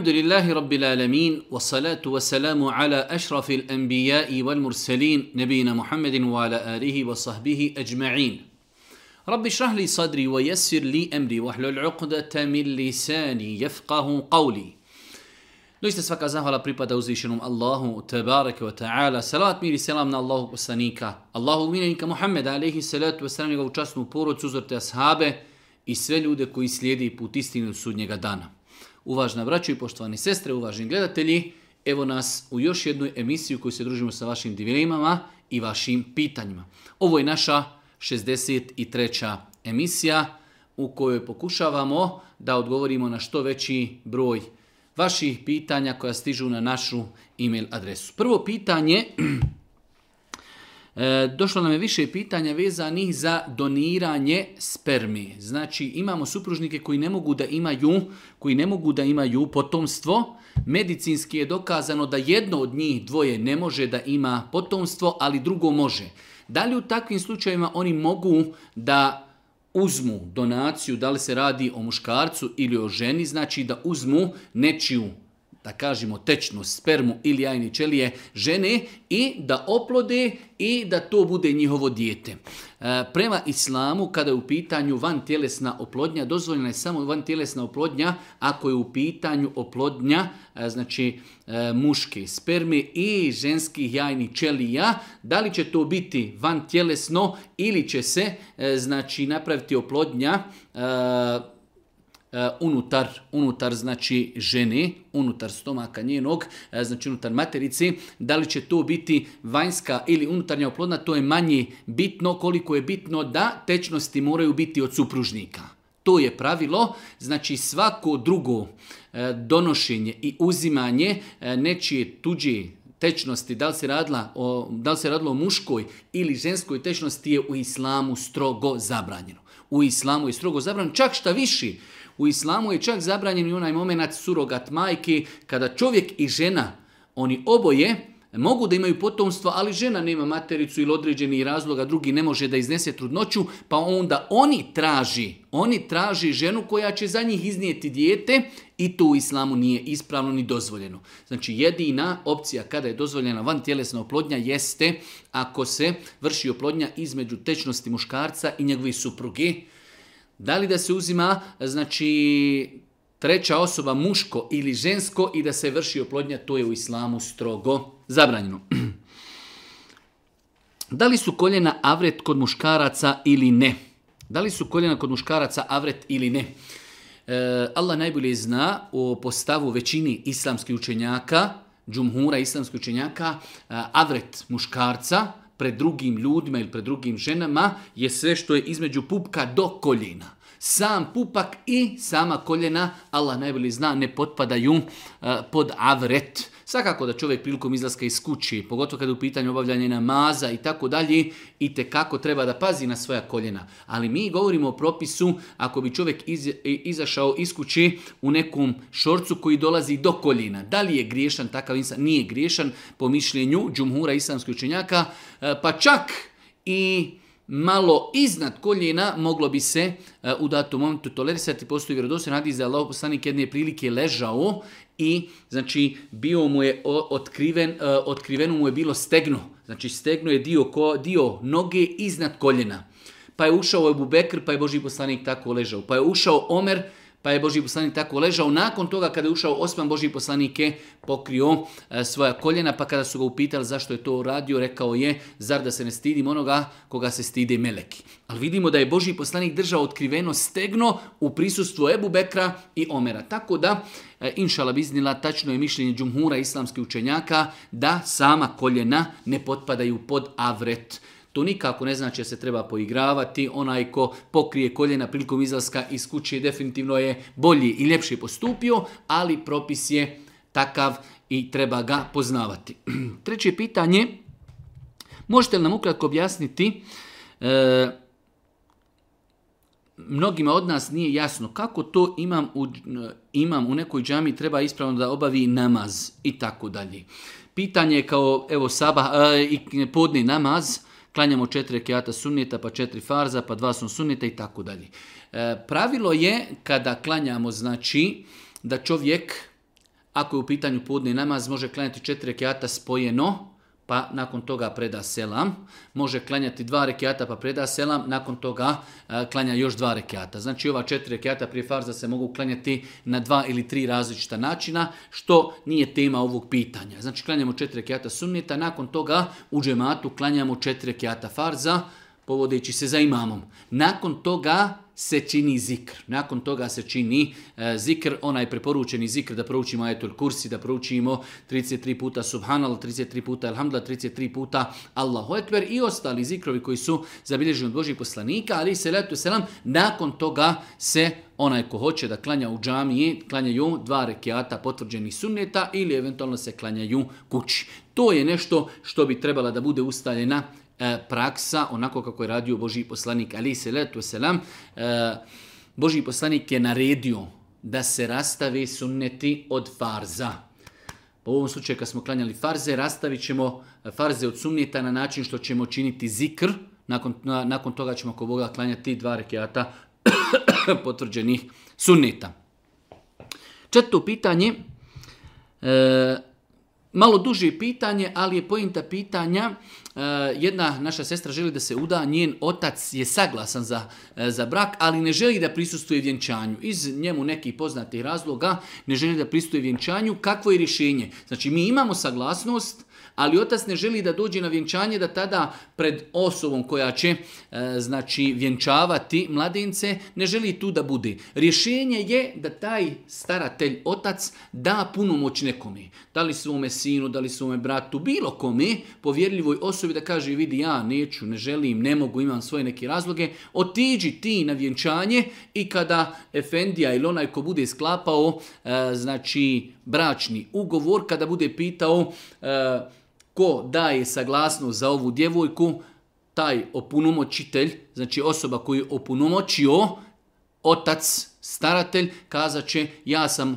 الحمد لله رب العالمين والصلاة والسلام على أشرف الأنبياء والمرسلين نبينا محمد وعلى آله وصحبه أجمعين رب اشرح لي صدري ويسر لي أمري وحل العقدة من لساني يفقه قولي دوست سفاك زهر لبريبا دوزيشنم الله تبارك وتعالى صلاة ميري سلام من الله وسنيك الله وينك محمد عليه الصلاة والسلام يقول جاسم بورو تزورت أصحابه и све људе који слиједи пут истину судњега дана. Uvažna braćo i poštovani sestre, uvaženi gledatelji, evo nas u još jednu emisiju koju se družimo sa vašim dilemama i vašim pitanjima. Ovo je naša 63. emisija u kojoj pokušavamo da odgovorimo na što veći broj vaših pitanja koja stižu na našu email adresu. Prvo pitanje E, došlo nam je više pitanja vezanih za doniranje spermi. Znači imamo supružnike koji ne mogu da imaju, koji ne mogu da imaju potomstvo. Medicinski je dokazano da jedno od njih dvoje ne može da ima potomstvo, ali drugo može. Da li u takvim slučajevima oni mogu da uzmu donaciju, da li se radi o muškarcu ili o ženi, znači da uzmu nečiju da kažemo tečnu spermu ili jajni čelije žene i da oplode i da to bude njihovo dijete. E, prema islamu, kada je u pitanju van tjelesna oplodnja, dozvoljena je samo van tjelesna oplodnja ako je u pitanju oplodnja, e, znači e, muške sperme i ženskih jajnih čelija. Da li će to biti tjelesno ili će se e, znači napraviti oplodnja Eh, unutar, unutar znači žene, unutar stomaka njenog, eh, znači unutar materici, da li će to biti vanjska ili unutarnja oplodna, to je manje bitno koliko je bitno da tečnosti moraju biti od supružnika. To je pravilo, znači svako drugo eh, donošenje i uzimanje nečije tuđe tečnosti, da li, se radila o, da li se radilo o muškoj ili ženskoj tečnosti je u islamu strogo zabranjeno. U islamu je strogo zabranjeno, čak šta viši, u islamu je čak zabranjen i onaj moment surogat majke, kada čovjek i žena, oni oboje, mogu da imaju potomstvo, ali žena nema matericu ili određeni razloga, drugi ne može da iznese trudnoću, pa onda oni traži, oni traži ženu koja će za njih iznijeti dijete i to u islamu nije ispravno ni dozvoljeno. Znači jedina opcija kada je dozvoljena van tjelesna oplodnja jeste ako se vrši oplodnja između tečnosti muškarca i njegove supruge, da li da se uzima, znači, treća osoba muško ili žensko i da se vrši oplodnja, to je u islamu strogo zabranjeno. Da li su koljena avret kod muškaraca ili ne? Da li su koljena kod muškaraca avret ili ne? E, Allah najbolje zna o postavu većini islamskih učenjaka, džumhura islamskih učenjaka, e, avret muškarca pred drugim ljudima ili pred drugim ženama je sve što je između pupka do koljena. Sam pupak i sama koljena, Allah najbolji zna, ne potpadaju eh, pod avret Svakako da čovjek prilikom izlaska iz kući, pogotovo kada je u pitanju obavljanje namaza i tako dalje, i te kako treba da pazi na svoja koljena. Ali mi govorimo o propisu ako bi čovjek izašao iz kući u nekom šorcu koji dolazi do koljena. Da li je griješan takav insan? Nije griješan po mišljenju džumhura islamskih učenjaka, e, pa čak i malo iznad koljena moglo bi se e, u datom momentu tolerisati. Postoji vjerodostojno hadis da je Allah poslanik jedne prilike ležao i znači bio mu je otkriven, e, otkriveno mu je bilo stegno. Znači stegno je dio, dio noge iznad koljena. Pa je ušao Ebu Bekr, pa je Boži poslanik tako ležao. Pa je ušao Omer, pa je Boži poslanik tako ležao. Nakon toga kada je ušao Osman Boži poslanik je pokrio e, svoja koljena, pa kada su ga upitali zašto je to uradio rekao je, zar da se ne stidim onoga koga se stide meleki. Ali vidimo da je Boži poslanik držao otkriveno stegno u prisustvu Ebu Bekra i Omera. Tako da, e, inšala biznila, tačno je mišljenje džumhura islamskih učenjaka da sama koljena ne potpadaju pod avret. To nikako ne znači da se treba poigravati. Onaj ko pokrije koljena prilikom izlaska iz kuće definitivno je bolji i ljepši postupio, ali propis je takav i treba ga poznavati. Treće pitanje, možete li nam ukratko objasniti e, mnogima od nas nije jasno kako to imam u, imam u nekoj džami treba ispravno da obavi namaz i tako dalje. Pitanje kao evo sabah, e, podni namaz, klanjamo četiri rekiata sunnita, pa četiri farza, pa dva sun sunnita i tako dalje. E, pravilo je kada klanjamo, znači, da čovjek, ako je u pitanju podni namaz, može klanjati četiri rekiata spojeno, pa nakon toga preda selam. Može klanjati dva rekiata pa preda selam, nakon toga e, klanja još dva rekiata. Znači ova četiri rekiata prije farza se mogu klanjati na dva ili tri različita načina, što nije tema ovog pitanja. Znači klanjamo četiri rekiata sunnita, nakon toga u džematu klanjamo četiri rekiata farza, povodeći se za imamom. Nakon toga se čini zikr. Nakon toga se čini e, zikr, onaj preporučeni zikr da proučimo ajetul kursi, da proučimo 33 puta subhanal, 33 puta alhamdulillah, 33 puta Allahu ekber i ostali zikrovi koji su zabilježeni od Božih poslanika, ali se letu selam, nakon toga se onaj ko hoće da klanja u džamiji, klanjaju dva rekiata potvrđenih sunneta ili eventualno se klanjaju kući. To je nešto što bi trebala da bude ustaljena E, praksa, onako kako je radio Boži poslanik, ali se letu selam, e, Boži poslanik je naredio da se rastavi sunneti od farza. Pa u ovom slučaju kad smo klanjali farze, rastavit ćemo farze od sunneta na način što ćemo činiti zikr, nakon, nakon toga ćemo ako Boga klanjati dva rekiata potvrđenih sunneta. Četvrto pitanje, e, Malo duže pitanje, ali je pojenta pitanja. E, jedna naša sestra želi da se uda, njen otac je saglasan za, e, za brak, ali ne želi da prisustuje vjenčanju. Iz njemu nekih poznatih razloga ne želi da prisustuje vjenčanju. Kakvo je rješenje? Znači, mi imamo saglasnost, ali otac ne želi da dođe na vjenčanje da tada pred osobom koja će e, znači vjenčavati mladince ne želi tu da bude. Rješenje je da taj staratelj otac da moć nekome. Da li svome sinu, da li svome bratu, bilo kome, povjerljivoj osobi da kaže vidi ja neću, ne želim, ne mogu, imam svoje neke razloge, otiđi ti na vjenčanje i kada Efendija ili onaj ko bude sklapao e, znači bračni ugovor, kada bude pitao e, ko daje saglasnost za ovu djevojku, taj opunomoćitelj, znači osoba koju je otac, staratelj, kazaće će ja sam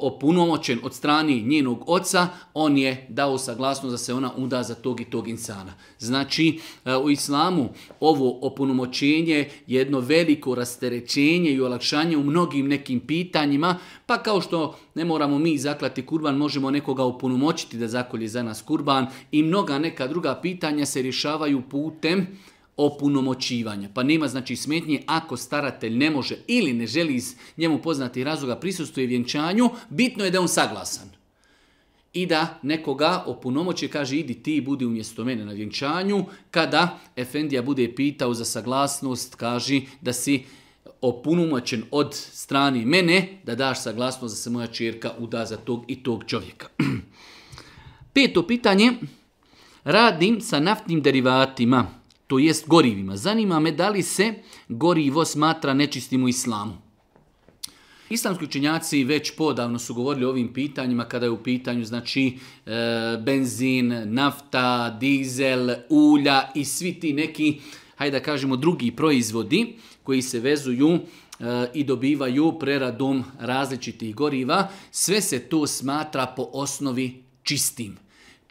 opunomoćen od strani njenog oca, on je dao saglasnost da se ona uda za tog i tog insana. Znači, e, u islamu ovo opunomoćenje jedno veliko rasterećenje i olakšanje u mnogim nekim pitanjima, pa kao što ne moramo mi zaklati kurban, možemo nekoga opunomoćiti da zakolje za nas kurban i mnoga neka druga pitanja se rješavaju putem opunomoćivanja. Pa nema znači smetnje ako staratelj ne može ili ne želi iz njemu poznati razloga prisustuje vjenčanju, bitno je da je on saglasan. I da nekoga opunomoći kaže idi ti budi umjesto mene na vjenčanju, kada Efendija bude pitao za saglasnost, kaži da si opunomoćen od strane mene, da daš saglasnost da se moja čerka uda za tog i tog čovjeka. Peto pitanje, radim sa naftnim derivatima to jest gorivima. Zanima me da li se gorivo smatra nečistim u islamu. Islamski učenjaci već podavno su govorili o ovim pitanjima kada je u pitanju znači e, benzin, nafta, dizel, ulja i svi ti neki, hajde da kažemo, drugi proizvodi koji se vezuju e, i dobivaju preradom različitih goriva, sve se to smatra po osnovi čistim.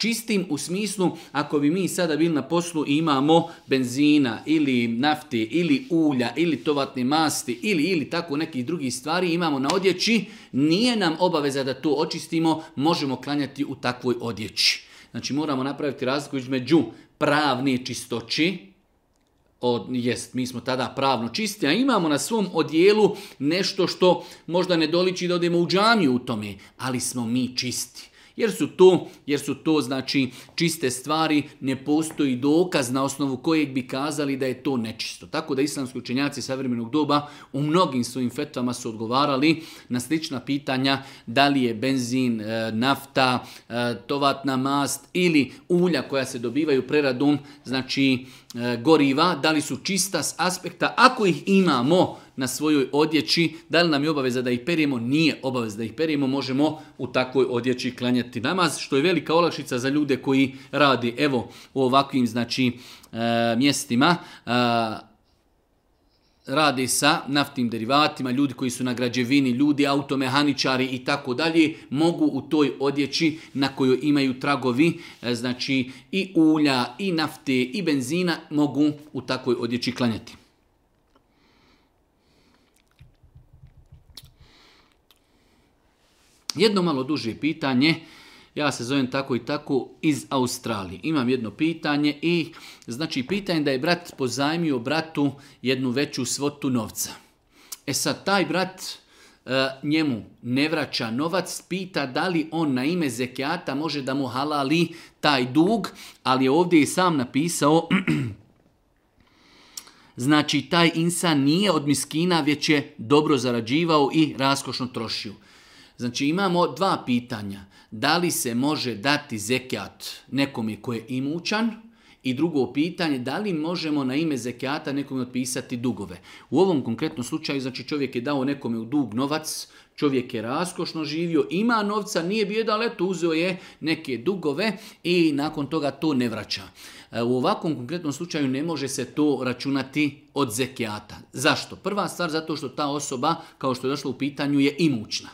Čistim u smislu ako bi mi sada bili na poslu i imamo benzina ili nafte ili ulja ili tovatne masti ili ili tako nekih drugih stvari imamo na odjeći, nije nam obaveza da to očistimo, možemo klanjati u takvoj odjeći. Znači moramo napraviti razliku između pravne čistoći, od, jest, mi smo tada pravno čisti, a imamo na svom odjelu nešto što možda ne doliči da odemo u džamiju u tome, ali smo mi čisti. Jer su to, jer su to znači čiste stvari, ne postoji dokaz na osnovu kojeg bi kazali da je to nečisto. Tako da islamski učenjaci savremenog doba u mnogim svojim fetvama su odgovarali na slična pitanja da li je benzin, e, nafta, e, tovatna mast ili ulja koja se dobivaju preradom, znači e, goriva, da li su čista s aspekta, ako ih imamo na svojoj odjeći, da li nam je obaveza da ih perijemo? Nije obaveza da ih perimo, možemo u takvoj odjeći klanjati namaz, što je velika olakšica za ljude koji radi evo u ovakvim znači e, mjestima e, radi sa naftnim derivatima, ljudi koji su na građevini, ljudi automehaničari i tako dalje, mogu u toj odjeći na kojoj imaju tragovi, e, znači i ulja, i nafte, i benzina, mogu u takvoj odjeći klanjati. Jedno malo duže pitanje, ja se zovem tako i tako iz Australije. Imam jedno pitanje i znači pitanje da je brat pozajmio bratu jednu veću svotu novca. E sad, taj brat e, njemu ne vraća novac, pita da li on na ime zekijata može da mu halali taj dug, ali je ovdje i sam napisao Znači, taj insan nije od miskina, već je dobro zarađivao i raskošno trošio. Znači imamo dva pitanja. Da li se može dati zekijat nekome koji je imućan? I drugo pitanje, da li možemo na ime zekijata nekome otpisati dugove? U ovom konkretnom slučaju, znači čovjek je dao nekome u dug novac, čovjek je raskošno živio, ima novca, nije bio ali eto uzeo je neke dugove i nakon toga to ne vraća. E, u ovakvom konkretnom slučaju ne može se to računati od zekijata. Zašto? Prva stvar zato što ta osoba, kao što je došlo u pitanju, je imućna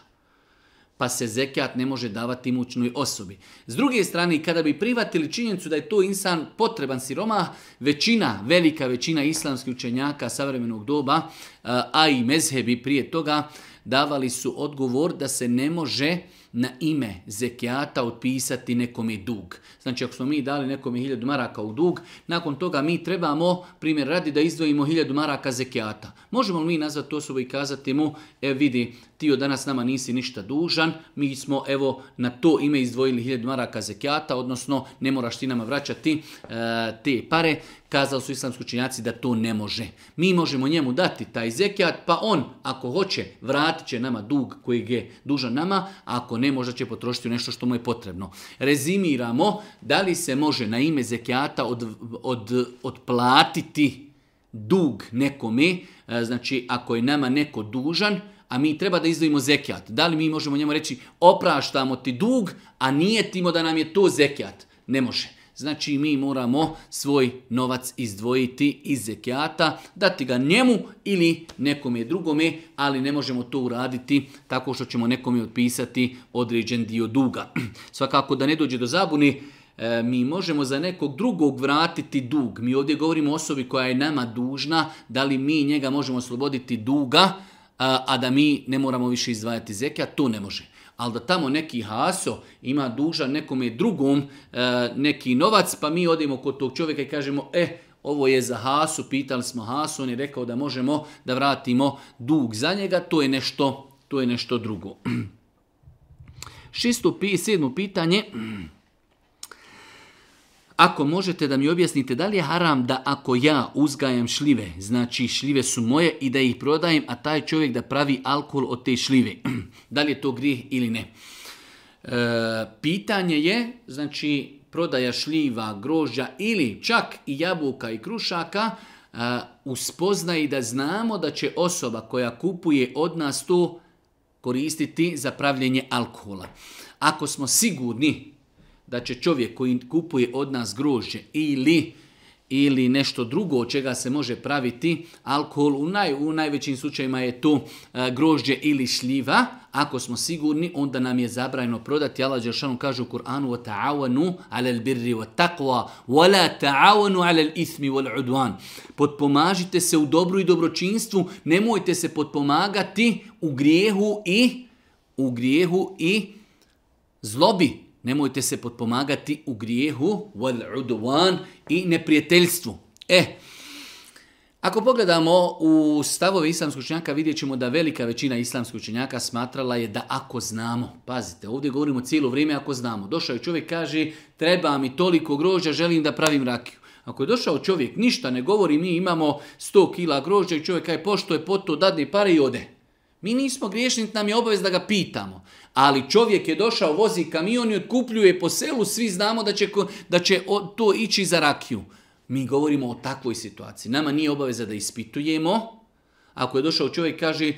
pa se zekijat ne može davati imućnoj osobi. S druge strane, kada bi privatili činjenicu da je to insan potreban siroma, većina, velika većina islamskih učenjaka savremenog doba, eh, a i mezhebi prije toga, davali su odgovor da se ne može na ime zekijata otpisati nekome dug. Znači ako smo mi dali nekome 1000 maraka u dug, nakon toga mi trebamo, primjer radi, da izdvojimo hiljadu maraka zekijata. Možemo li mi nazvati osobu i kazati mu, e vidi, ti od danas nama nisi ništa dužan, mi smo evo na to ime izdvojili 1000 maraka zekijata, odnosno ne moraš ti nama vraćati e, te pare, Kazao su islamski učinjaci da to ne može. Mi možemo njemu dati taj zekijat, pa on ako hoće vratit će nama dug koji je dužan nama, ako ne možda će potrošiti u nešto što mu je potrebno. Rezimiramo, da li se može na ime zekijata od, od, odplatiti dug nekome, e, znači ako je nama neko dužan, a mi treba da izdvojimo zekijat. Da li mi možemo njemu reći opraštamo ti dug, a nije timo da nam je to zekijat? Ne može. Znači mi moramo svoj novac izdvojiti iz zekijata, dati ga njemu ili nekome drugome, ali ne možemo to uraditi tako što ćemo nekome otpisati određen dio duga. Svakako da ne dođe do zabuni, e, mi možemo za nekog drugog vratiti dug. Mi ovdje govorimo o osobi koja je nama dužna, da li mi njega možemo osloboditi duga, a da mi ne moramo više izdvajati zekija, to ne može ali da tamo neki haso ima duža nekome drugom e, neki novac, pa mi odemo kod tog čovjeka i kažemo, e, ovo je za hasu, pitali smo hasu, on je rekao da možemo da vratimo dug za njega, to je nešto, to je nešto drugo. Šisto, sedmo pitanje, Ako možete da mi objasnite da li je haram da ako ja uzgajam šljive, znači šljive su moje i da ih prodajem, a taj čovjek da pravi alkohol od te šljive. da li je to grijeh ili ne? E, pitanje je, znači prodaja šljiva, grožđa ili čak i jabuka i krušaka e, uspoznaji da znamo da će osoba koja kupuje od nas to koristiti za pravljenje alkohola. Ako smo sigurni da će čovjek koji kupuje od nas grožđe ili ili nešto drugo od čega se može praviti alkohol, u, naj, u najvećim slučajima je to e, grožđe ili šljiva, ako smo sigurni onda nam je zabranjeno prodati. Allah Đeršanu kaže u Kur'anu وَتَعَوَنُوا عَلَى الْبِرِّ وَتَقْوَا وَلَا تَعَوَنُوا Potpomažite se u dobru i dobročinstvu, nemojte se potpomagati u grijehu i u grijehu i zlobi. Nemojte se potpomagati u grijehu i neprijateljstvu. E, ako pogledamo u stavove islamskog učenjaka vidjet ćemo da velika većina islamskog učenjaka smatrala je da ako znamo, pazite, ovdje govorimo cijelo vrijeme ako znamo. Došao je čovjek, kaže, treba mi toliko grožđa, želim da pravim rakiju. Ako je došao čovjek, ništa ne govori, mi imamo 100 kila grožđa i čovjek kaže, pošto je poto, dadne pare i ode. Mi nismo griješni, nam je obavez da ga pitamo. Ali čovjek je došao, vozi kamion i otkupljuje po selu, svi znamo da će, da će to ići za rakiju. Mi govorimo o takvoj situaciji. Nama nije obaveza da ispitujemo. Ako je došao čovjek kaže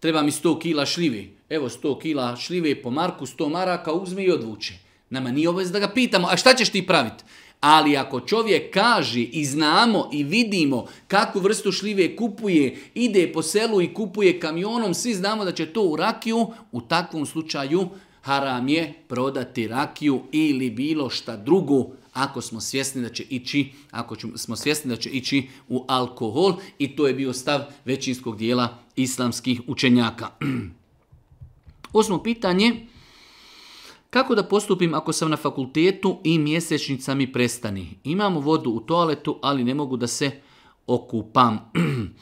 treba mi 100 kila šljivi. Evo 100 kila šljive po marku, 100 maraka, uzme i odvuče. Nama nije obaveza da ga pitamo, a šta ćeš ti praviti? Ali ako čovjek kaže i znamo i vidimo kakvu vrstu šljive kupuje, ide po selu i kupuje kamionom, svi znamo da će to u rakiju, u takvom slučaju haram je prodati rakiju ili bilo šta drugo ako smo svjesni da će ići, ako smo svjesni da će ići u alkohol i to je bio stav većinskog dijela islamskih učenjaka. Osmo pitanje, kako da postupim ako sam na fakultetu i mjesečnica mi prestani? Imamo vodu u toaletu, ali ne mogu da se okupam.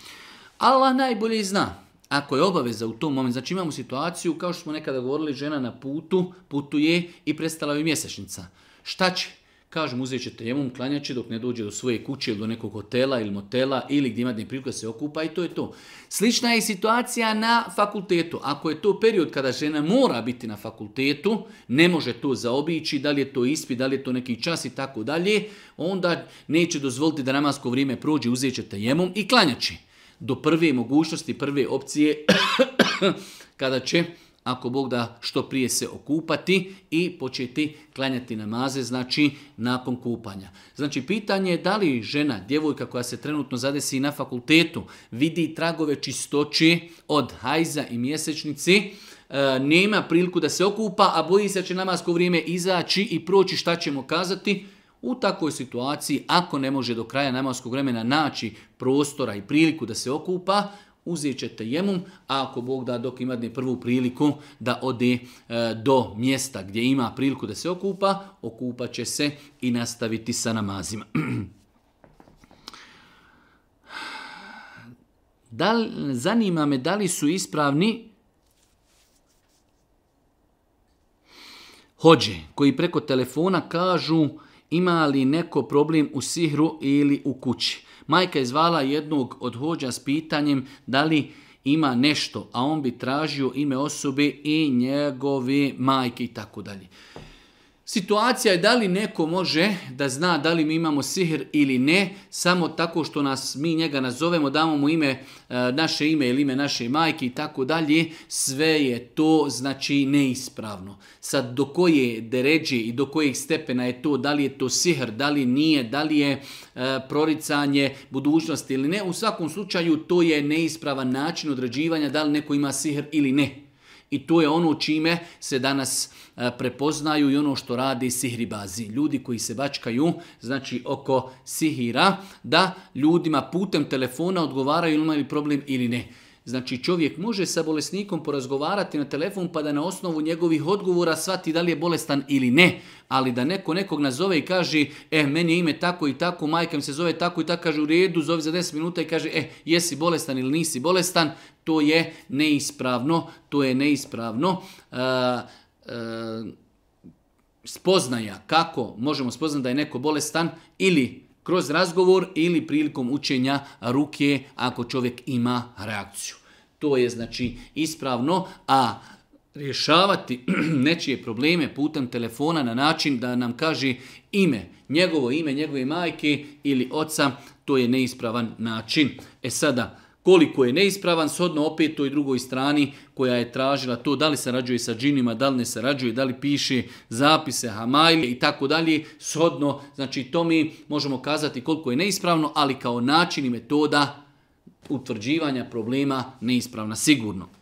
Allah najbolje zna. Ako je obaveza u tom momentu, znači imamo situaciju, kao što smo nekada govorili, žena na putu, putuje i prestala je mjesečnica. Šta će? Kažem, uzet ćete jemom, klanjat će dok ne dođe do svoje kuće ili do nekog hotela ili motela ili gdje ima priliku da se okupa i to je to. Slična je situacija na fakultetu. Ako je to period kada žena mora biti na fakultetu, ne može to zaobići, da li je to ispit, da li je to neki čas i tako dalje, onda neće dozvoliti da namasko vrijeme prođe, uzet ćete jemom i klanjat će. Do prve mogućnosti, prve opcije kada će ako Bog da što prije se okupati i početi klanjati namaze, znači nakon kupanja. Znači pitanje je da li žena, djevojka koja se trenutno zadesi na fakultetu, vidi tragove čistoći od hajza i mjesečnici, e, nema priliku da se okupa, a boji se će namasko vrijeme izaći i proći šta ćemo kazati, u takvoj situaciji, ako ne može do kraja namaskog vremena naći prostora i priliku da se okupa, uzet će tejemum, a ako Bog da dok imadne prvu priliku da ode e, do mjesta gdje ima priliku da se okupa, okupa će se i nastaviti sa namazima. da li, zanima me da li su ispravni hođe koji preko telefona kažu ima li neko problem u sihru ili u kući. Majka je zvala jednog od hođa s pitanjem da li ima nešto, a on bi tražio ime osobe i njegove majke i tako dalje. Situacija je da li neko može da zna da li mi imamo sihr ili ne, samo tako što nas mi njega nazovemo, damo mu ime, e, naše ime ili ime naše majke i tako dalje, sve je to znači neispravno. Sad do koje deređe i do kojeg stepena je to, da li je to sihr, da li nije, da li je e, proricanje budućnosti ili ne, u svakom slučaju to je neispravan način određivanja da li neko ima sihr ili ne. I to je ono čime se danas e, prepoznaju i ono što radi sihribazi. Ljudi koji se bačkaju, znači oko sihira, da ljudima putem telefona odgovaraju ili imaju problem ili ne. Znači čovjek može sa bolesnikom porazgovarati na telefon pa da na osnovu njegovih odgovora shvati da li je bolestan ili ne. Ali da neko nekog nazove i kaže e meni je ime tako i tako, majka mi se zove tako i tako, kaže u redu, zove za 10 minuta i kaže e jesi bolestan ili nisi bolestan, to je neispravno, to je neispravno. Eh, eh, spoznaja kako možemo spoznati da je neko bolestan ili kroz razgovor ili prilikom učenja ruke ako čovjek ima reakciju. To je znači ispravno, a rješavati nečije probleme putem telefona na način da nam kaže ime, njegovo ime, njegove majke ili oca, to je neispravan način. E sada, koliko je neispravan, sodno opet toj drugoj strani koja je tražila to da li sarađuje sa džinima, da li ne sarađuje, da li piše zapise Hamajlije i tako dalje, shodno, znači to mi možemo kazati koliko je neispravno, ali kao način i metoda utvrđivanja problema neispravna sigurno.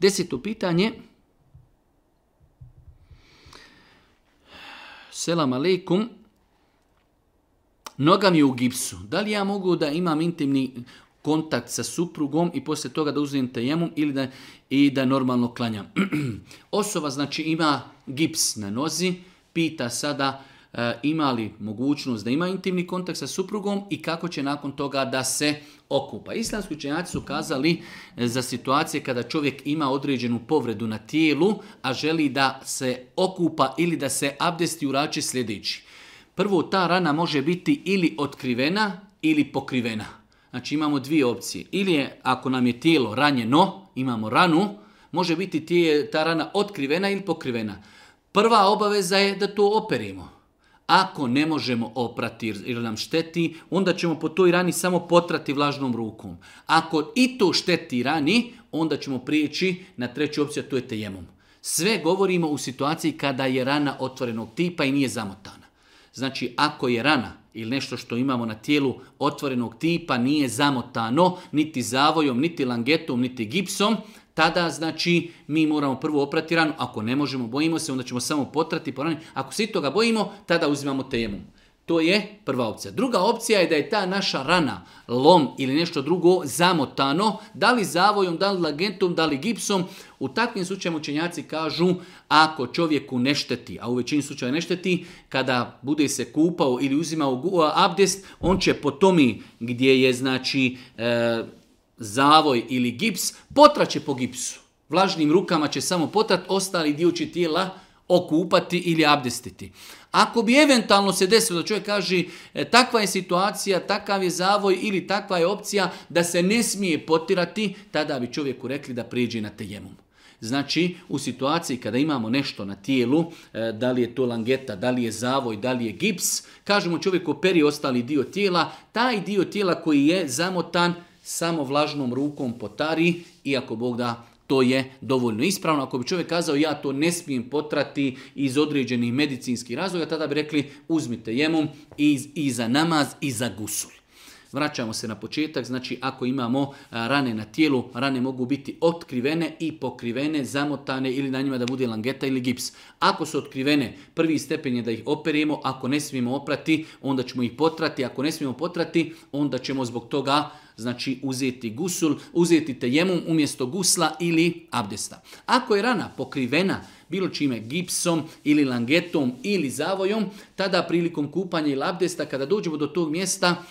Deseto pitanje. Selam aleikum noga mi je u gipsu, da li ja mogu da imam intimni kontakt sa suprugom i poslije toga da uzim tajemum ili da, i da normalno klanjam. Osoba znači ima gips na nozi, pita sada eh, ima li mogućnost da ima intimni kontakt sa suprugom i kako će nakon toga da se okupa. Islamski učenjaci su kazali eh, za situacije kada čovjek ima određenu povredu na tijelu, a želi da se okupa ili da se abdesti urači sljedeći. Prvo, ta rana može biti ili otkrivena ili pokrivena. Znači imamo dvije opcije. Ili je, ako nam je tijelo ranjeno, imamo ranu, može biti tije, ta rana otkrivena ili pokrivena. Prva obaveza je da to operimo. Ako ne možemo oprati ili nam šteti, onda ćemo po toj rani samo potrati vlažnom rukom. Ako i to šteti rani, onda ćemo prijeći na treću opciju, a to je tejemom. Sve govorimo u situaciji kada je rana otvorenog tipa i nije zamotana. Znači, ako je rana ili nešto što imamo na tijelu otvorenog tipa nije zamotano niti zavojom, niti langetom, niti gipsom, tada znači mi moramo prvo oprati ranu. Ako ne možemo, bojimo se, onda ćemo samo potrati po rani. Ako se toga bojimo, tada uzimamo temu. To je prva opcija. Druga opcija je da je ta naša rana, lom ili nešto drugo zamotano, da li zavojom, da li lagentom, da li gipsom. U takvim slučajima učenjaci kažu ako čovjeku ne šteti, a u većini slučaja ne šteti, kada bude se kupao ili uzimao abdest, on će po tomi gdje je znači e, zavoj ili gips, potraće po gipsu. Vlažnim rukama će samo potrat, ostali dio će tijela okupati ili abdestiti. Ako bi eventualno se desilo da čovjek kaže e, takva je situacija, takav je zavoj ili takva je opcija da se ne smije potirati, tada bi čovjeku rekli da prijeđe na tejemom. Znači, u situaciji kada imamo nešto na tijelu, e, da li je to langeta, da li je zavoj, da li je gips, kažemo čovjeku operi ostali dio tijela, taj dio tijela koji je zamotan, samo vlažnom rukom potari i ako Bog da to je dovoljno ispravno. Ako bi čovjek kazao ja to ne smijem potrati iz određenih medicinskih razloga, tada bi rekli uzmite jemom i, za namaz i za gusul. Vraćamo se na početak, znači ako imamo rane na tijelu, rane mogu biti otkrivene i pokrivene, zamotane ili na njima da bude langeta ili gips. Ako su otkrivene, prvi stepen je da ih operemo, ako ne smijemo oprati, onda ćemo ih potrati, ako ne smijemo potrati, onda ćemo zbog toga znači uzeti gusul, uzeti tejemum umjesto gusla ili abdesta. Ako je rana pokrivena bilo čime gipsom ili langetom ili zavojom, tada prilikom kupanja ili abdesta kada dođemo do tog mjesta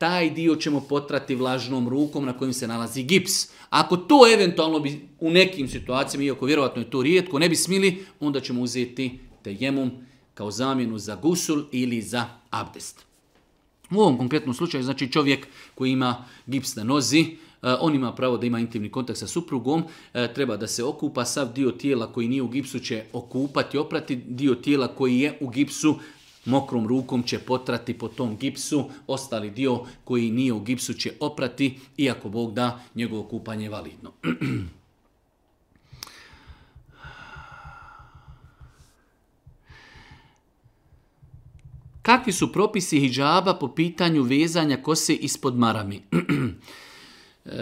taj dio ćemo potrati vlažnom rukom na kojim se nalazi gips. Ako to eventualno bi u nekim situacijama, iako vjerojatno je to rijetko, ne bi smili, onda ćemo uzeti tejemum kao zamjenu za gusul ili za abdest. U ovom konkretnom slučaju, znači čovjek koji ima gips na nozi, e, on ima pravo da ima intimni kontakt sa suprugom, e, treba da se okupa, sav dio tijela koji nije u gipsu će okupati, oprati dio tijela koji je u gipsu mokrom rukom će potrati po tom gipsu, ostali dio koji nije u gipsu će oprati, iako Bog da njegovo kupanje je validno. Kakvi su propisi hijjaba po pitanju vezanja kose ispod marami? E,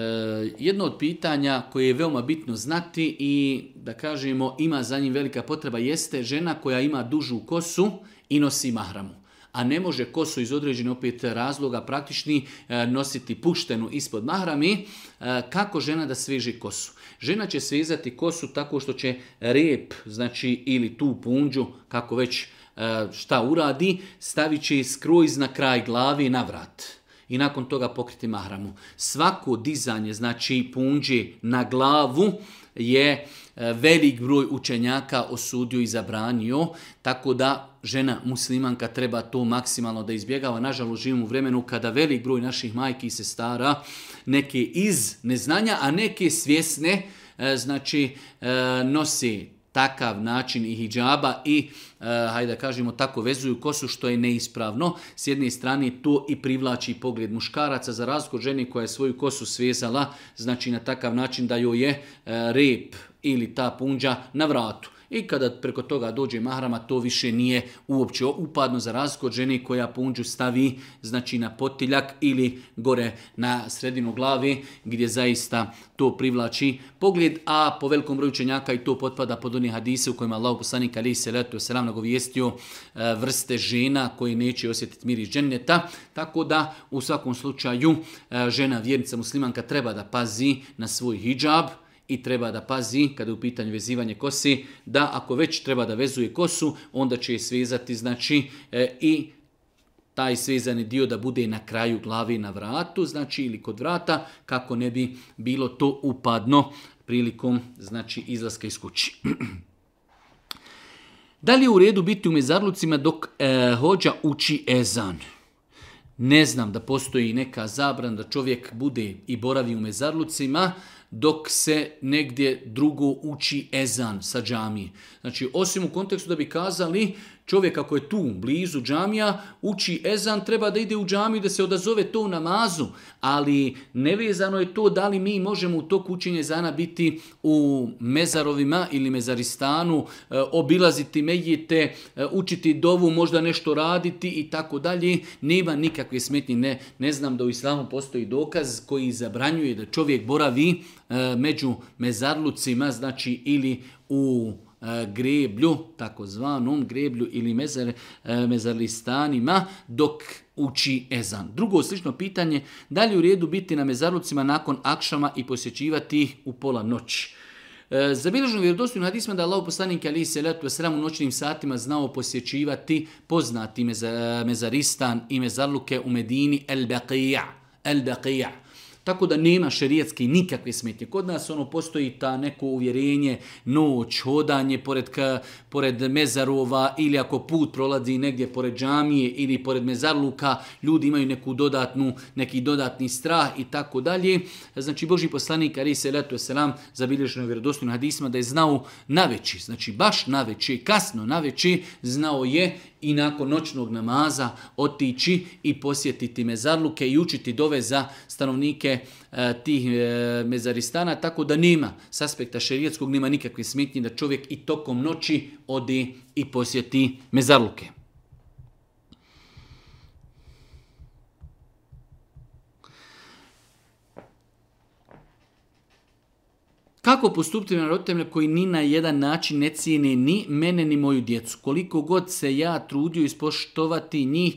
jedno od pitanja koje je veoma bitno znati i da kažemo ima za njim velika potreba jeste žena koja ima dužu kosu i nosi mahramu. A ne može kosu iz određenih opet razloga praktični e, nositi puštenu ispod mahrami. E, kako žena da sviži kosu? Žena će svizati kosu tako što će rep, znači ili tu punđu, kako već e, šta uradi, stavit će skroz na kraj glavi na vrat. I nakon toga pokriti mahramu. Svako dizanje, znači punđe na glavu je E, velik broj učenjaka osudio i zabranio, tako da žena muslimanka treba to maksimalno da izbjegava. Nažalost, živimo u vremenu kada velik broj naših majki i sestara, neke iz neznanja, a neke svjesne, e, znači e, nosi takav način i hijjaba i, hajde da kažemo, tako vezuju kosu što je neispravno. S jedne strane to i privlači pogled muškaraca za razgo ženi koja je svoju kosu svezala, znači na takav način da joj je rep ili ta punđa na vratu. I kada preko toga dođe mahrama, to više nije uopće upadno za razliku koja punđu stavi znači na potiljak ili gore na sredinu glave gdje zaista to privlači pogled, a po velikom broju čenjaka i to potpada pod onih hadise u kojima Allah poslanik ali se letu selam govijestio e, vrste žena koje neće osjetiti miri dženeta, tako da u svakom slučaju e, žena vjernica muslimanka treba da pazi na svoj hijab, i treba da pazi kada je u pitanju vezivanje kose, da ako već treba da vezuje kosu, onda će je svezati znači e, i taj svezani dio da bude na kraju glave na vratu, znači ili kod vrata, kako ne bi bilo to upadno prilikom znači izlaska iz kući. da li je u redu biti u mezarlucima dok e, hođa uči ezan? Ne znam da postoji neka zabran da čovjek bude i boravi u mezarlucima, dok se negdje drugo uči ezan sa džamije. Znači, osim u kontekstu da bi kazali Čovjek ako je tu, blizu džamija, uči ezan, treba da ide u džamiju da se odazove to u namazu, ali nevezano je to da li mi možemo u tog učenja ezana biti u mezarovima ili mezaristanu, e, obilaziti medjete, e, učiti dovu, možda nešto raditi i tako dalje. Nema nikakve smetnje, ne, ne znam da u islamu postoji dokaz koji zabranjuje da čovjek boravi e, među mezarlucima, znači ili u E, greblju, takozvanom greblju ili mezar, e, dok uči ezan. Drugo slično pitanje, da li u redu biti na mezarlucima nakon akšama i posjećivati ih u pola noći? E, zabilježeno vjerodostojno da Allah poslanik ali se letu u noćnim satima znao posjećivati poznati e, mezaristan i mezarluke u Medini El Baqija. El Baqija. Tako da nema šerijetske nikakve smetnje. Kod nas ono postoji ta neko uvjerenje, noć, hodanje pored, pored mezarova ili ako put prolazi negdje pored džamije ili pored mezarluka, ljudi imaju neku dodatnu, neki dodatni strah i tako dalje. Znači Boži poslanik Ali se letu selam zabilježeno vjerodostojno hadisma da je znao naveći, znači baš naveći, kasno naveći znao je i nakon noćnog namaza otići i posjetiti mezarluke i učiti dove za stanovnike e, tih e, mezaristana, tako da nema s aspekta šerijetskog nema nikakve smetnje da čovjek i tokom noći odi i posjeti mezarluke. Kako postupiti na roditeljima koji ni na jedan način ne cijene ni mene ni moju djecu? Koliko god se ja trudio ispoštovati njih,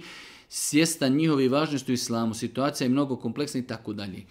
sjesta njihove važnosti u islamu, situacija je mnogo kompleksna i tako dalje.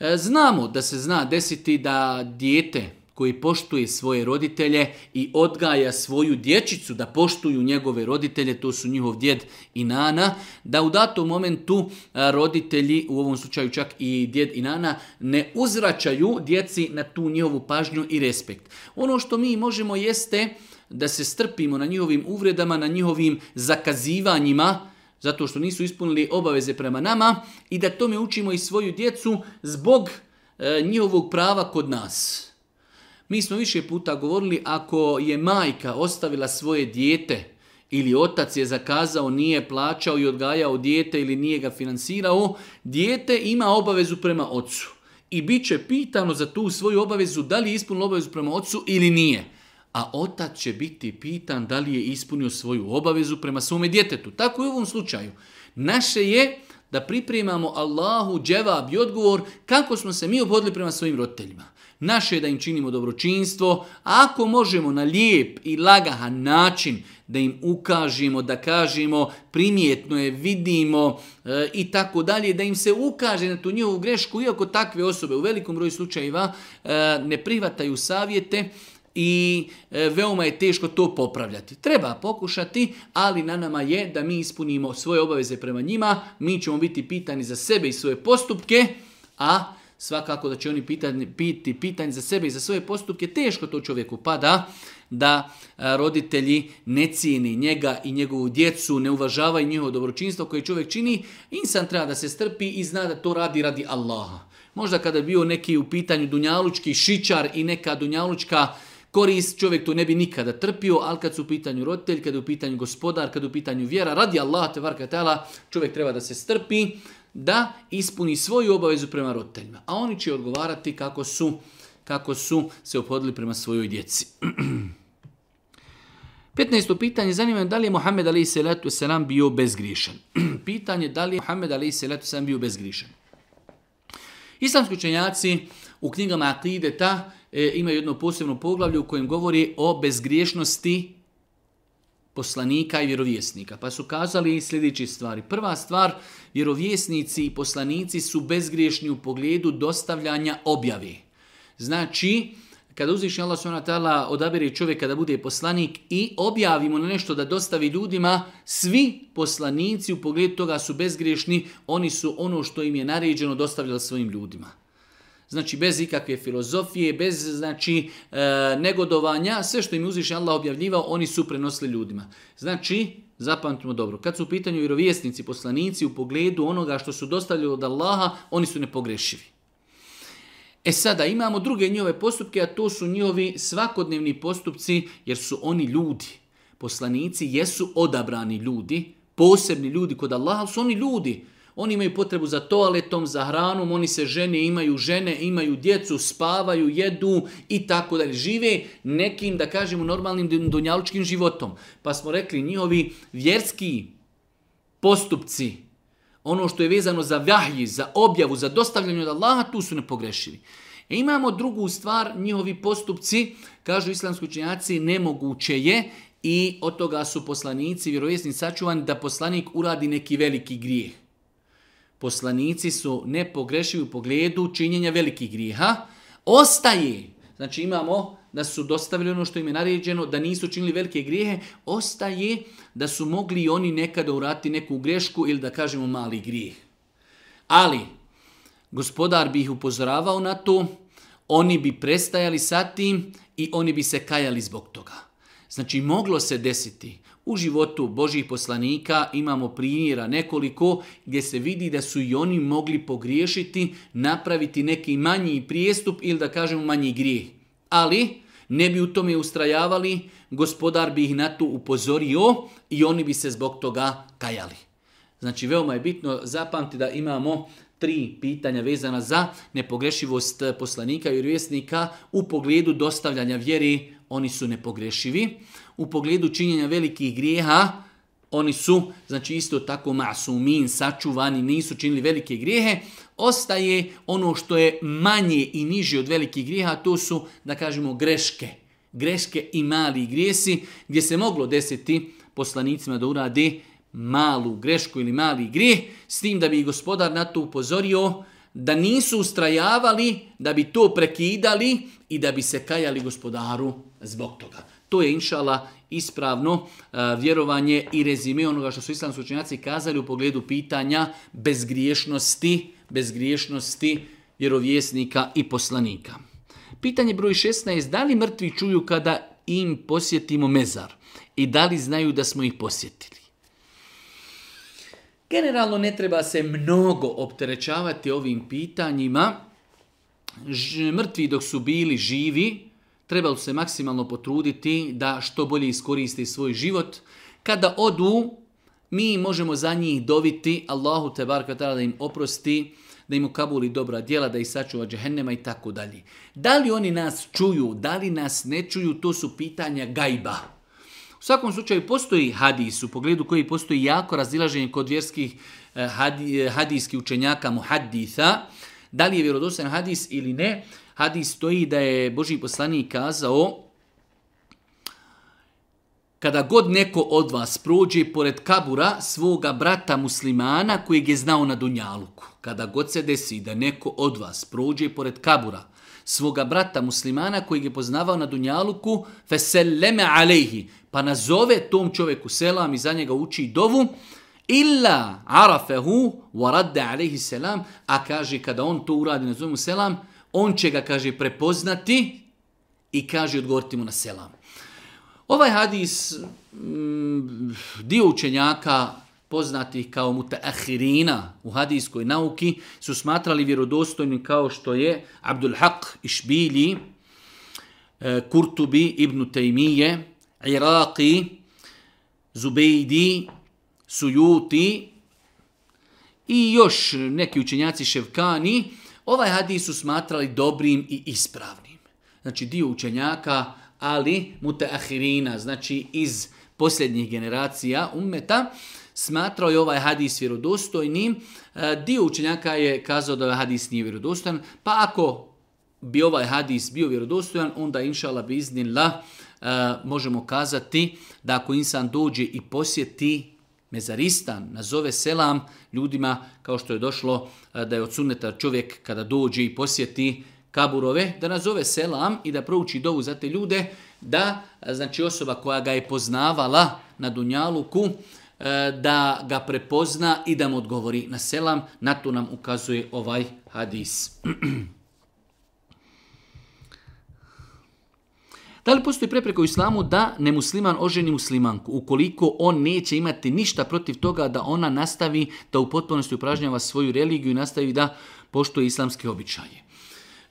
E, znamo da se zna desiti da dijete koji poštuje svoje roditelje i odgaja svoju dječicu da poštuju njegove roditelje, to su njihov djed i nana, da u datom momentu roditelji, u ovom slučaju čak i djed i nana, ne uzračaju djeci na tu njihovu pažnju i respekt. Ono što mi možemo jeste da se strpimo na njihovim uvredama, na njihovim zakazivanjima, zato što nisu ispunili obaveze prema nama i da tome učimo i svoju djecu zbog e, njihovog prava kod nas. Mi smo više puta govorili ako je majka ostavila svoje dijete ili otac je zakazao, nije plaćao i odgajao dijete ili nije ga financirao, dijete ima obavezu prema ocu. I bit će pitano za tu svoju obavezu da li je ispunilo obavezu prema ocu ili nije. A otac će biti pitan da li je ispunio svoju obavezu prema svome djetetu. Tako i u ovom slučaju. Naše je da pripremamo Allahu dževab i odgovor kako smo se mi obhodili prema svojim roditeljima. Naše je da im činimo dobročinstvo, ako možemo na lijep i lagahan način da im ukažemo, da kažemo primjetno je, vidimo e, i tako dalje, da im se ukaže na tu njihovu grešku, iako takve osobe u velikom broju slučajeva e, ne privataju savjete, i e, veoma je teško to popravljati. Treba pokušati, ali na nama je da mi ispunimo svoje obaveze prema njima, mi ćemo biti pitani za sebe i svoje postupke, a Svakako da će oni pitanje, biti pitanje za sebe i za svoje postupke. Teško to čovjeku pada da roditelji ne cijeni njega i njegovu djecu, ne uvažavaju njihovo dobročinstvo koje čovjek čini. Insan treba da se strpi i zna da to radi radi Allaha. Možda kada je bio neki u pitanju dunjalučki šičar i neka dunjalučka korist, čovjek to ne bi nikada trpio, ali kad su u pitanju roditelj, kad je u pitanju gospodar, kad je u pitanju vjera, radi Allaha, varka čovjek treba da se strpi, da ispuni svoju obavezu prema roditeljima, a oni će odgovarati kako su, kako su se opodili prema svojoj djeci. 15. pitanje zanima je da li je Mohamed Ali Selatu Selam bio bezgrišan. pitanje da li je Mohamed Ali Selatu Selam bio bezgrišan. Islamski učenjaci u knjigama Akideta e, imaju jedno posebno poglavlje u kojem govori o bezgriješnosti poslanika i vjerovjesnika. Pa su kazali i sljedeće stvari. Prva stvar, vjerovjesnici i poslanici su bezgriješni u pogledu dostavljanja objave. Znači, kada uzvišnji Allah s.w.t. odabere čovjeka da bude poslanik i objavimo nešto da dostavi ljudima, svi poslanici u pogledu toga su bezgriješni, oni su ono što im je naređeno dostavljali svojim ljudima. Znači bez ikakve filozofije, bez znači e, negodovanja, sve što im uziše Allah objavljivao, oni su prenosili ljudima. Znači, zapamtimo dobro, kad su u pitanju vjerovjesnici, poslanici u pogledu onoga što su dostavljali od Allaha, oni su nepogrešivi. E sada imamo druge njihove postupke, a to su njihovi svakodnevni postupci jer su oni ljudi. Poslanici jesu odabrani ljudi, posebni ljudi kod Allaha, su oni ljudi. Oni imaju potrebu za toaletom, za hranom, oni se žene, imaju žene, imaju djecu, spavaju, jedu i tako dalje. Žive nekim, da kažemo, normalnim dunjalučkim životom. Pa smo rekli, njihovi vjerski postupci, ono što je vezano za vahji, za objavu, za dostavljanje od Allaha, tu su nepogrešivi. E imamo drugu stvar, njihovi postupci, kažu islamski učenjaci, nemoguće je i od toga su poslanici, vjerovjesni sačuvani da poslanik uradi neki veliki grijeh poslanici su nepogrešivi u pogledu činjenja velikih grijeha, ostaje, znači imamo da su dostavili ono što im je naređeno, da nisu činili velike grijehe, ostaje da su mogli i oni nekada urati neku grešku ili da kažemo mali grijeh. Ali, gospodar bi ih upozoravao na to, oni bi prestajali sa tim i oni bi se kajali zbog toga. Znači, moglo se desiti u životu Božih poslanika imamo primjera nekoliko gdje se vidi da su i oni mogli pogriješiti, napraviti neki manji prijestup ili da kažemo manji grijeh. Ali ne bi u tome ustrajavali, gospodar bi ih na to upozorio i oni bi se zbog toga kajali. Znači veoma je bitno zapamti da imamo tri pitanja vezana za nepogrešivost poslanika i vjesnika u pogledu dostavljanja vjeri oni su nepogrešivi. U pogledu činjenja velikih grijeha, oni su, znači isto tako masumin, sačuvani, nisu činili velike grijehe. Ostaje ono što je manje i niže od velikih grijeha, to su, da kažemo, greške. Greške i mali grijesi, gdje se moglo desiti poslanicima da urade malu grešku ili mali grijeh, s tim da bi gospodar na to upozorio, da nisu ustrajavali, da bi to prekidali i da bi se kajali gospodaru zbog toga. To je inšala ispravno e, vjerovanje i rezime onoga što su islamski učenjaci kazali u pogledu pitanja bezgriješnosti, bezgriješnosti vjerovjesnika i poslanika. Pitanje broj 16. Da li mrtvi čuju kada im posjetimo mezar? I da li znaju da smo ih posjetili? Generalno ne treba se mnogo opterećavati ovim pitanjima. mrtvi dok su bili živi, trebalo se maksimalno potruditi da što bolje iskoristi svoj život. Kada odu, mi možemo za njih doviti Allahu te bar da im oprosti, da im ukabuli dobra djela, da ih sačuva džehennema i tako dalje. Da li oni nas čuju, da li nas ne čuju, to su pitanja gajba. U svakom slučaju postoji hadis u pogledu koji postoji jako razilaženje kod vjerskih eh, eh, hadijskih učenjaka muhaditha, da li je vjerodostan hadis ili ne, hadis stoji da je Boži poslanik kazao kada god neko od vas prođe pored kabura svoga brata muslimana koji je znao na Dunjaluku, kada god se desi da neko od vas prođe pored kabura svoga brata muslimana koji je poznavao na Dunjaluku, feseleme alejhi, pa nazove tom čovjeku selam i za njega uči dovu, illa arafehu radde alejhi selam, a kaže kada on to uradi, nazove mu selam, on će ga, kaže, prepoznati i kaže odgovoriti mu na selam. Ovaj hadis mm, dio učenjaka poznatih kao mutaahirina u hadijskoj nauki su smatrali vjerodostojnim kao što je Abdul Haq Išbilji, e, Kurtubi ibn Tejmije, Iraqi, Zubejdi, Sujuti i još neki učenjaci Ševkani, ovaj hadis su smatrali dobrim i ispravnim. Znači dio učenjaka ali mutaahirina, znači iz posljednjih generacija ummeta, smatrao je ovaj hadis vjerodostojnim. E, dio učenjaka je kazao da je ovaj hadis nije vjerodostojan, pa ako bi ovaj hadis bio vjerodostojan, onda inšala bi iznila e, možemo kazati da ako insan dođe i posjeti mezaristan, nazove selam ljudima, kao što je došlo e, da je od čovjek kada dođe i posjeti kaburove, da nazove selam i da prouči dovu za te ljude, da znači osoba koja ga je poznavala na Dunjaluku, e, da ga prepozna i da mu odgovori na selam. Na to nam ukazuje ovaj hadis. Da li postoji prepreko u islamu da nemusliman oženi muslimanku, ukoliko on neće imati ništa protiv toga da ona nastavi da u potpunosti upražnjava svoju religiju i nastavi da poštuje islamske običaje?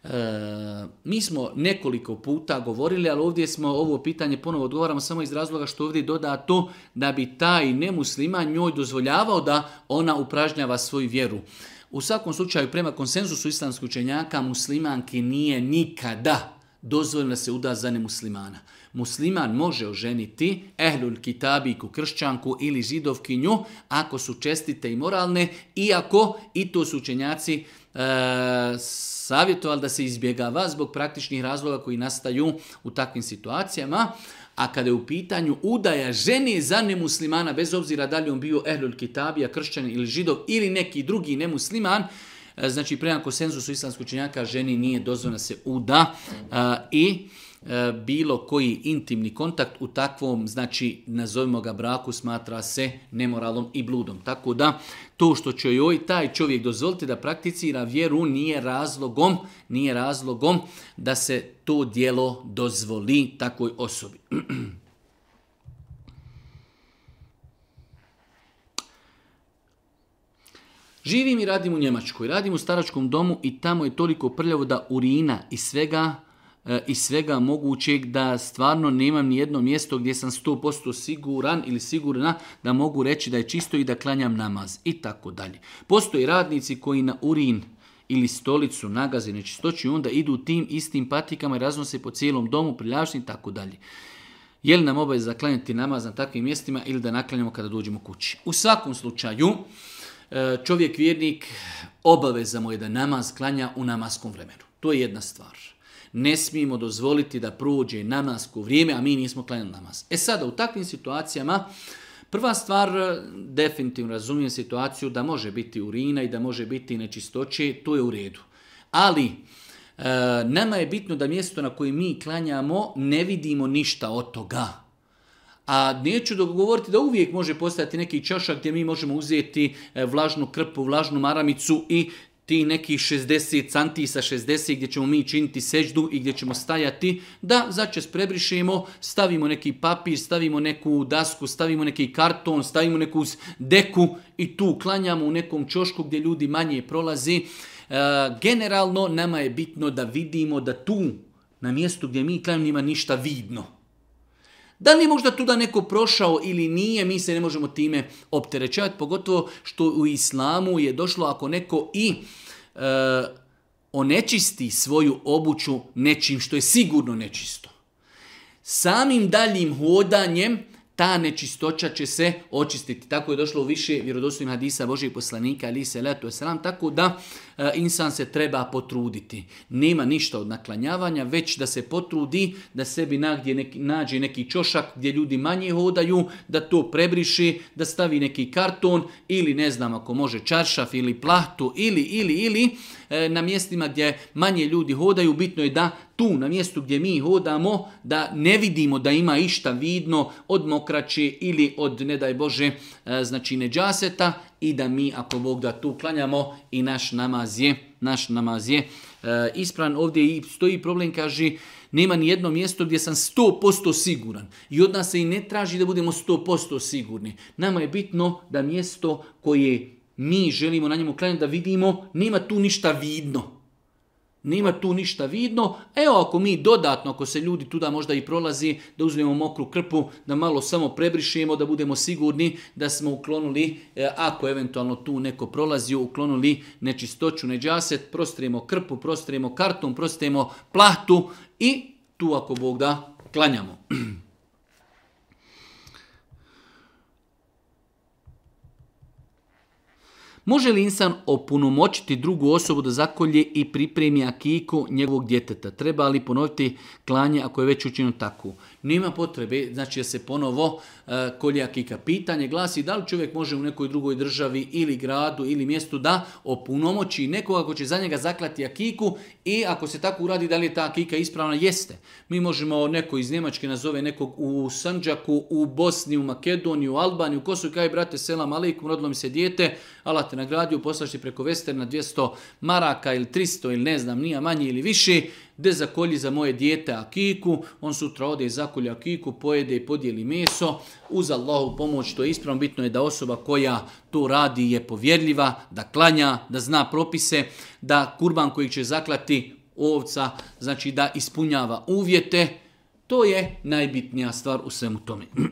E, mi smo nekoliko puta govorili, ali ovdje smo ovo pitanje ponovo odgovaramo samo iz razloga što ovdje doda to da bi taj nemuslima njoj dozvoljavao da ona upražnjava svoju vjeru. U svakom slučaju, prema konsenzusu islamskih učenjaka, muslimanki nije nikada dozvoljeno se uda za nemuslimana. Musliman može oženiti ehlul kitabiku, kršćanku ili židovkinju ako su čestite i moralne, iako i to su učenjaci E, savjetovali da se izbjegava zbog praktičnih razloga koji nastaju u takvim situacijama. A kada je u pitanju udaja žene za nemuslimana, bez obzira da li on bio ehlul kitabija, kršćan ili židov ili neki drugi nemusliman, e, znači prema konsenzusu islamskog činjaka ženi nije dozvoljeno se uda e, i bilo koji intimni kontakt u takvom, znači nazovimo ga braku, smatra se nemoralom i bludom. Tako da to što će joj taj čovjek dozvoliti da prakticira vjeru nije razlogom, nije razlogom da se to dijelo dozvoli takoj osobi. Živim i radim u Njemačkoj, radim u staračkom domu i tamo je toliko prljavo da urina i svega i svega mogućeg da stvarno nemam ni jedno mjesto gdje sam 100% siguran ili sigurna da mogu reći da je čisto i da klanjam namaz i tako dalje. postoje radnici koji na urin ili stolicu nagaze nečistoću i onda idu tim istim patikama i raznose po cijelom domu, priljavšni i tako dalje. Je li nam obavez klanjati namaz na takvim mjestima ili da naklanjamo kada dođemo kući? U svakom slučaju, e, čovjek vjernik obaveza mu je da namaz klanja u namaskom vremenu. To je jedna stvar ne smijemo dozvoliti da prođe namasko vrijeme, a mi nismo klanjali namaz. E sada, u takvim situacijama, Prva stvar, definitivno razumijem situaciju da može biti urina i da može biti nečistoće, to je u redu. Ali, e, nama je bitno da mjesto na koje mi klanjamo ne vidimo ništa od toga. A neću dogovoriti da uvijek može postati neki čašak gdje mi možemo uzeti e, vlažnu krpu, vlažnu maramicu i ti neki 60 santi sa 60 gdje ćemo mi činiti seždu i gdje ćemo stajati, da začas prebrišemo, stavimo neki papir, stavimo neku dasku, stavimo neki karton, stavimo neku deku i tu klanjamo u nekom čošku gdje ljudi manje prolazi. E, generalno nama je bitno da vidimo da tu na mjestu gdje mi klanjamo nima ništa vidno. Da li je možda tuda neko prošao ili nije, mi se ne možemo time opterećavati. pogotovo što u islamu je došlo ako neko i e, onečisti svoju obuću nečim što je sigurno nečisto. Samim daljim hodanjem ta nečistoća će se očistiti. Tako je došlo u više vjerodostojnih hadisa Božih poslanika, ali se letu selam, tako da E, insan se treba potruditi. Nema ništa od naklanjavanja, već da se potrudi, da sebi nagdje neki, nađe neki čošak gdje ljudi manje hodaju, da to prebriši, da stavi neki karton ili ne znam ako može čaršaf ili plahtu ili, ili, ili e, na mjestima gdje manje ljudi hodaju, bitno je da tu na mjestu gdje mi hodamo da ne vidimo da ima išta vidno od mokraće ili od ne daj Bože e, znači neđaseta i da mi ako Bog da tu klanjamo i naš namaz je, naš namaz je e, ispran. Ovdje i stoji problem, kaže, nema ni jedno mjesto gdje sam 100% siguran. I od nas se i ne traži da budemo 100% sigurni. Nama je bitno da mjesto koje mi želimo na njemu klanjati, da vidimo, nema tu ništa vidno. Nema tu ništa vidno. Evo ako mi dodatno, ako se ljudi tuda možda i prolazi, da uzmemo mokru krpu, da malo samo prebrišemo, da budemo sigurni da smo uklonili, e, ako eventualno tu neko prolazi, uklonili nečistoću, neđaset, prostrijemo krpu, prostrijemo karton, prostrijemo plahtu i tu ako Bog da, klanjamo. Može li insan opunomoćiti drugu osobu da zakolje i pripremi akiku njegovog djeteta? Treba li ponoviti klanje ako je već učinio tako? nema potrebe, znači da se ponovo e, kolja kika. Pitanje glasi da li čovjek može u nekoj drugoj državi ili gradu ili mjestu da opunomoći nekoga ko će za njega zaklati akiku i ako se tako uradi da li je ta akika ispravna, jeste. Mi možemo neko iz Njemačke nazove nekog u Sanđaku, u Bosni, u Makedoniju, u Albaniju, ko su kaj brate, selam alaikum, rodilo mi se dijete, alat na nagradio, poslaš ti preko na 200 maraka ili 300 ili ne znam, nije manje ili više, de zakolji za moje dijete akiku, on sutra ode i zakolji akiku, pojede i podijeli meso, uz Allahu pomoć, to je ispravno, bitno je da osoba koja to radi je povjerljiva, da klanja, da zna propise, da kurban koji će zaklati ovca, znači da ispunjava uvjete, to je najbitnija stvar u svemu tome.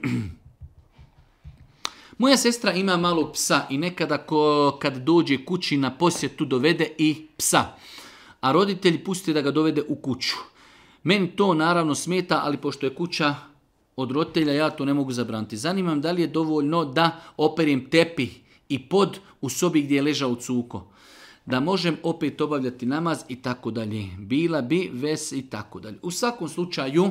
Moja sestra ima malo psa i nekada ko, kad dođe kući na posjetu dovede i psa a roditelj pusti da ga dovede u kuću. Meni to naravno smeta, ali pošto je kuća od roditelja, ja to ne mogu zabraniti. Zanimam da li je dovoljno da operim tepi i pod u sobi gdje je ležao cuko. Da možem opet obavljati namaz i tako dalje. Bila bi ves i tako dalje. U svakom slučaju,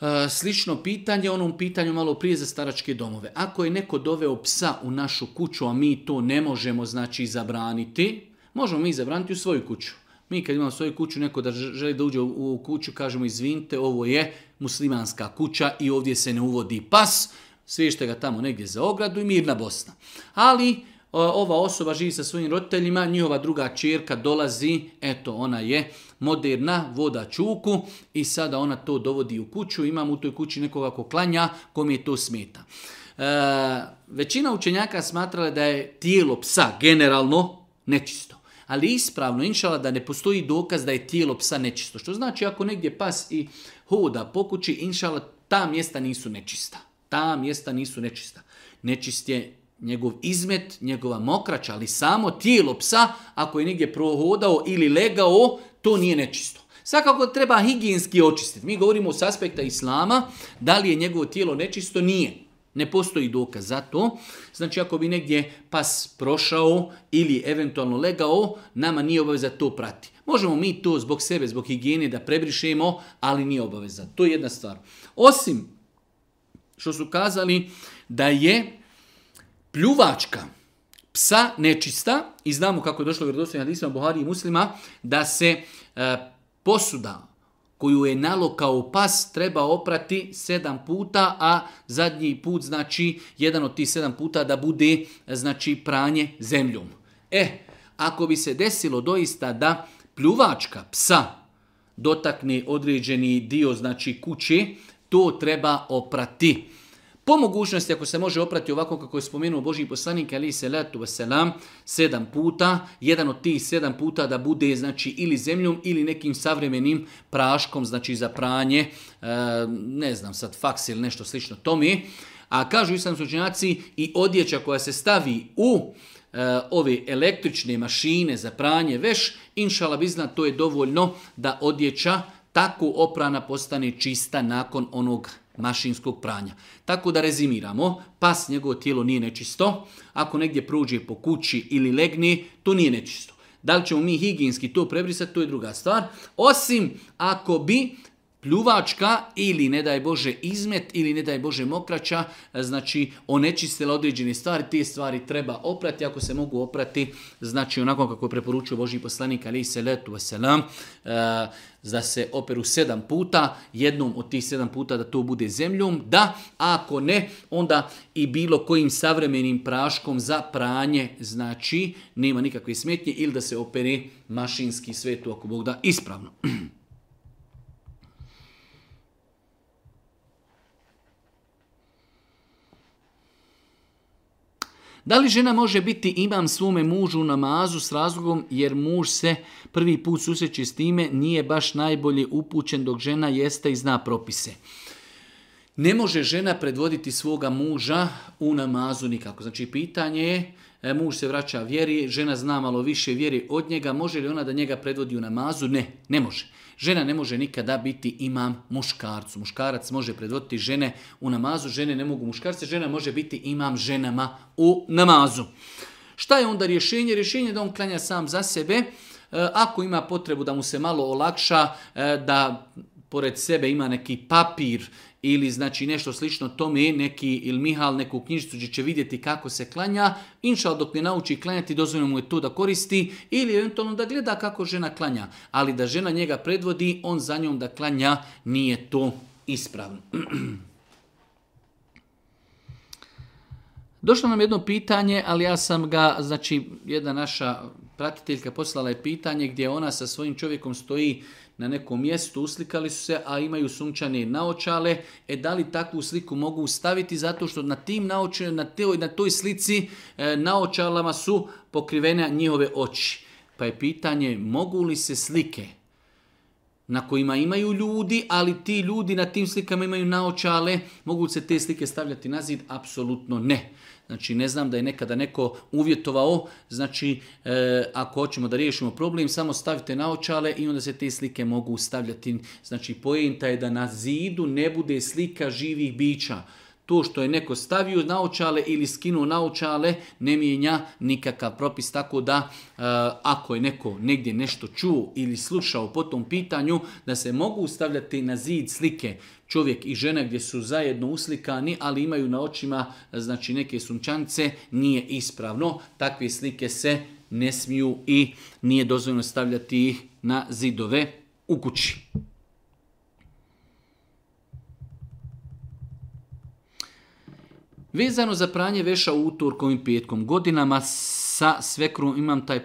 e, slično pitanje onom pitanju malo prije za staračke domove. Ako je neko doveo psa u našu kuću, a mi to ne možemo znači zabraniti, Možemo mi zabraniti u svoju kuću. Mi kad imamo svoju kuću, neko da želi da uđe u kuću, kažemo izvinite, ovo je muslimanska kuća i ovdje se ne uvodi pas, svište ga tamo negdje za ogradu i mirna Bosna. Ali ova osoba živi sa svojim roditeljima, njihova druga čerka dolazi, eto ona je moderna, voda čuku i sada ona to dovodi u kuću, imam u toj kući nekoga ko klanja, kom je to smeta. E, većina učenjaka smatrala da je tijelo psa generalno nečisto ali ispravno, inšala, da ne postoji dokaz da je tijelo psa nečisto. Što znači ako negdje pas i hoda po inšala, ta mjesta nisu nečista. Ta mjesta nisu nečista. Nečist je njegov izmet, njegova mokraća, ali samo tijelo psa, ako je negdje prohodao ili legao, to nije nečisto. Svakako treba higijenski očistiti. Mi govorimo s aspekta islama, da li je njegovo tijelo nečisto, nije. Ne postoji dokaz za to. Znači ako bi negdje pas prošao ili eventualno legao, nama nije obaveza to prati. Možemo mi to zbog sebe, zbog higijene da prebrišemo, ali nije obaveza. To je jedna stvar. Osim što su kazali da je pljuvačka psa nečista i znamo kako je došlo u na hadisima Buhari i muslima da se e, posuda koju je nalo kao pas treba oprati sedam puta, a zadnji put znači jedan od tih sedam puta da bude znači pranje zemljom. E, ako bi se desilo doista da pljuvačka psa dotakne određeni dio znači kuće, to treba oprati. Po mogućnosti, ako se može oprati ovako kako je spomenuo Boži poslanik, ali se letu selam, sedam puta, jedan od tih sedam puta da bude znači ili zemljom ili nekim savremenim praškom, znači za pranje, e, ne znam sad, faks ili nešto slično tome. A kažu islamski sučenjaci i odjeća koja se stavi u e, ove električne mašine za pranje veš, inšala bizna, to je dovoljno da odjeća tako oprana postane čista nakon onog mašinskog pranja. Tako da rezimiramo, pas njegovo tijelo nije nečisto, ako negdje pruđe po kući ili legne, to nije nečisto. Da li ćemo mi higijenski to prebrisati, to je druga stvar. Osim ako bi pljuvačka ili ne daj Bože izmet ili ne daj Bože mokraća, e, znači onečistila određene stvari, te stvari treba oprati, ako se mogu oprati, znači onako kako je preporučio Boži poslanik ali se letu da se operu sedam puta, jednom od tih sedam puta da to bude zemljom, da, ako ne, onda i bilo kojim savremenim praškom za pranje, znači nema nikakve smetnje ili da se opere mašinski svetu ako Bog da ispravno. Da li žena može biti imam svome mužu na namazu s razlogom jer muž se prvi put susreći s time nije baš najbolje upućen dok žena jeste i zna propise. Ne može žena predvoditi svoga muža u namazu nikako. Znači pitanje je, e, muž se vraća vjeri, žena zna malo više vjeri od njega, može li ona da njega predvodi u namazu? Ne, ne može. Žena ne može nikada biti imam muškarcu. Muškarac može predvoditi žene u namazu, žene ne mogu muškarce, žena može biti imam ženama u namazu. Šta je onda rješenje? Rješenje da on klanja sam za sebe. E, ako ima potrebu da mu se malo olakša, e, da pored sebe ima neki papir ili znači nešto slično tome, neki ili Mihal neku knjižicu gdje će vidjeti kako se klanja, inšal dok ne nauči klanjati dozvoljeno mu je to da koristi ili eventualno da gleda kako žena klanja, ali da žena njega predvodi, on za njom da klanja nije to ispravno. Došlo nam jedno pitanje, ali ja sam ga, znači jedna naša pratiteljka poslala je pitanje gdje ona sa svojim čovjekom stoji na nekom mjestu, uslikali su se, a imaju sunčane naočale. E da li takvu sliku mogu staviti zato što na tim naočale, na, na toj slici e, naočalama su pokrivene njihove oči. Pa je pitanje mogu li se slike na kojima imaju ljudi, ali ti ljudi na tim slikama imaju naočale, mogu se te slike stavljati na zid? Apsolutno ne. Znači ne znam da je nekada neko uvjetovao, znači e, ako hoćemo da riješimo problem, samo stavite naočale i onda se te slike mogu stavljati. Znači pojenta je da na zidu ne bude slika živih bića. To što je neko stavio očale ili skinuo naučale ne mijenja nikakav propis. Tako da e, ako je neko negdje nešto čuo ili slušao po tom pitanju da se mogu stavljati na zid slike čovjek i žena gdje su zajedno uslikani, ali imaju na očima znači neke sunčance, nije ispravno. Takve slike se ne smiju i nije dozvoljno stavljati ih na zidove u kući. Vezano za pranje veša utorkom i petkom, godinama sa svekrom imam taj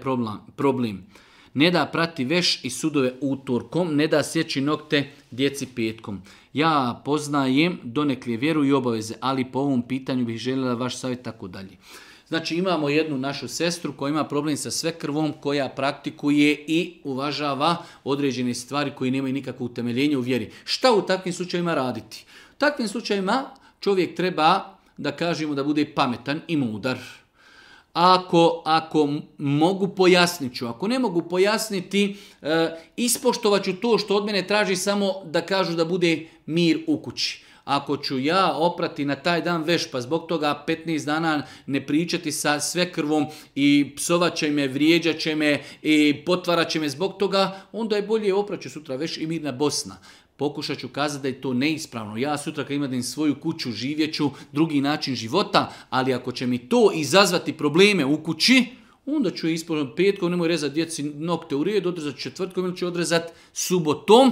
problem. Ne da prati veš i sudove utorkom, ne da sjeći nokte djeci petkom. Ja poznajem donekle vjeru i obaveze, ali po ovom pitanju bih željela vaš savjet tako dalje. Znači imamo jednu našu sestru koja ima problem sa svekrvom, koja praktikuje i uvažava određene stvari koje nemaju nikakvo utemeljenje u vjeri. Šta u takvim slučajima raditi? U takvim slučajima čovjek treba da kažemo da bude pametan i mudar. Ako, ako mogu pojasnit ću, ako ne mogu pojasniti, e, ispoštovat ću to što od mene traži samo da kažu da bude mir u kući. Ako ću ja oprati na taj dan veš, pa zbog toga 15 dana ne pričati sa svekrvom i psovat će me, vrijeđat će me i potvarat će me zbog toga, onda je bolje opraću sutra veš i mirna Bosna. Pokušat ću kazati da je to neispravno. Ja sutra kad imam svoju kuću, ću drugi način života, ali ako će mi to izazvati probleme u kući, onda ću ispravno petkom, nemoj rezati djeci nokte u red, odrezati četvrtkom ili ću odrezati subotom,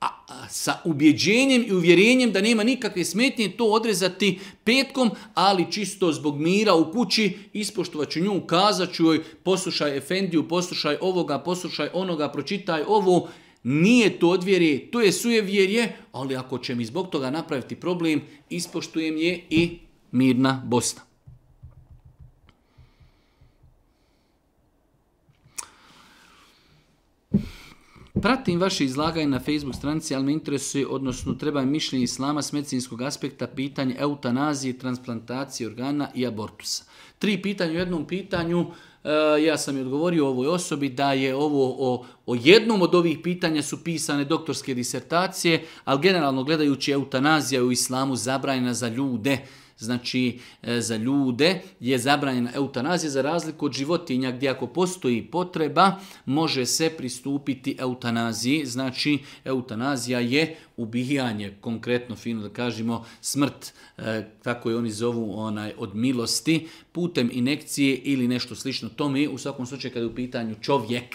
a, sa ubjeđenjem i uvjerenjem da nema nikakve smetnje to odrezati petkom, ali čisto zbog mira u kući ispoštovat ću nju, kazat ću joj poslušaj Efendiju, poslušaj ovoga, poslušaj onoga, pročitaj ovo, nije to odvjerje, to je vjerje, ali ako će mi zbog toga napraviti problem, ispoštujem je i mirna Bosna. Pratim vaše izlaganje na Facebook stranici, ali me interesuje, odnosno treba je mišljenje islama s medicinskog aspekta, pitanje eutanazije, transplantacije organa i abortusa. Tri pitanja u jednom pitanju, E, ja sam i odgovorio ovoj osobi da je ovo o, o jednom od ovih pitanja su pisane doktorske disertacije, ali generalno gledajući eutanazija u islamu zabranjena za ljude Znači, e, za ljude je zabranjena eutanazija za razliku od životinja gdje ako postoji potreba, može se pristupiti eutanaziji. Znači, eutanazija je ubijanje, konkretno fino da kažemo smrt, kako e, je oni zovu onaj od milosti, putem inekcije ili nešto slično tome. U svakom slučaju kada je u pitanju čovjek,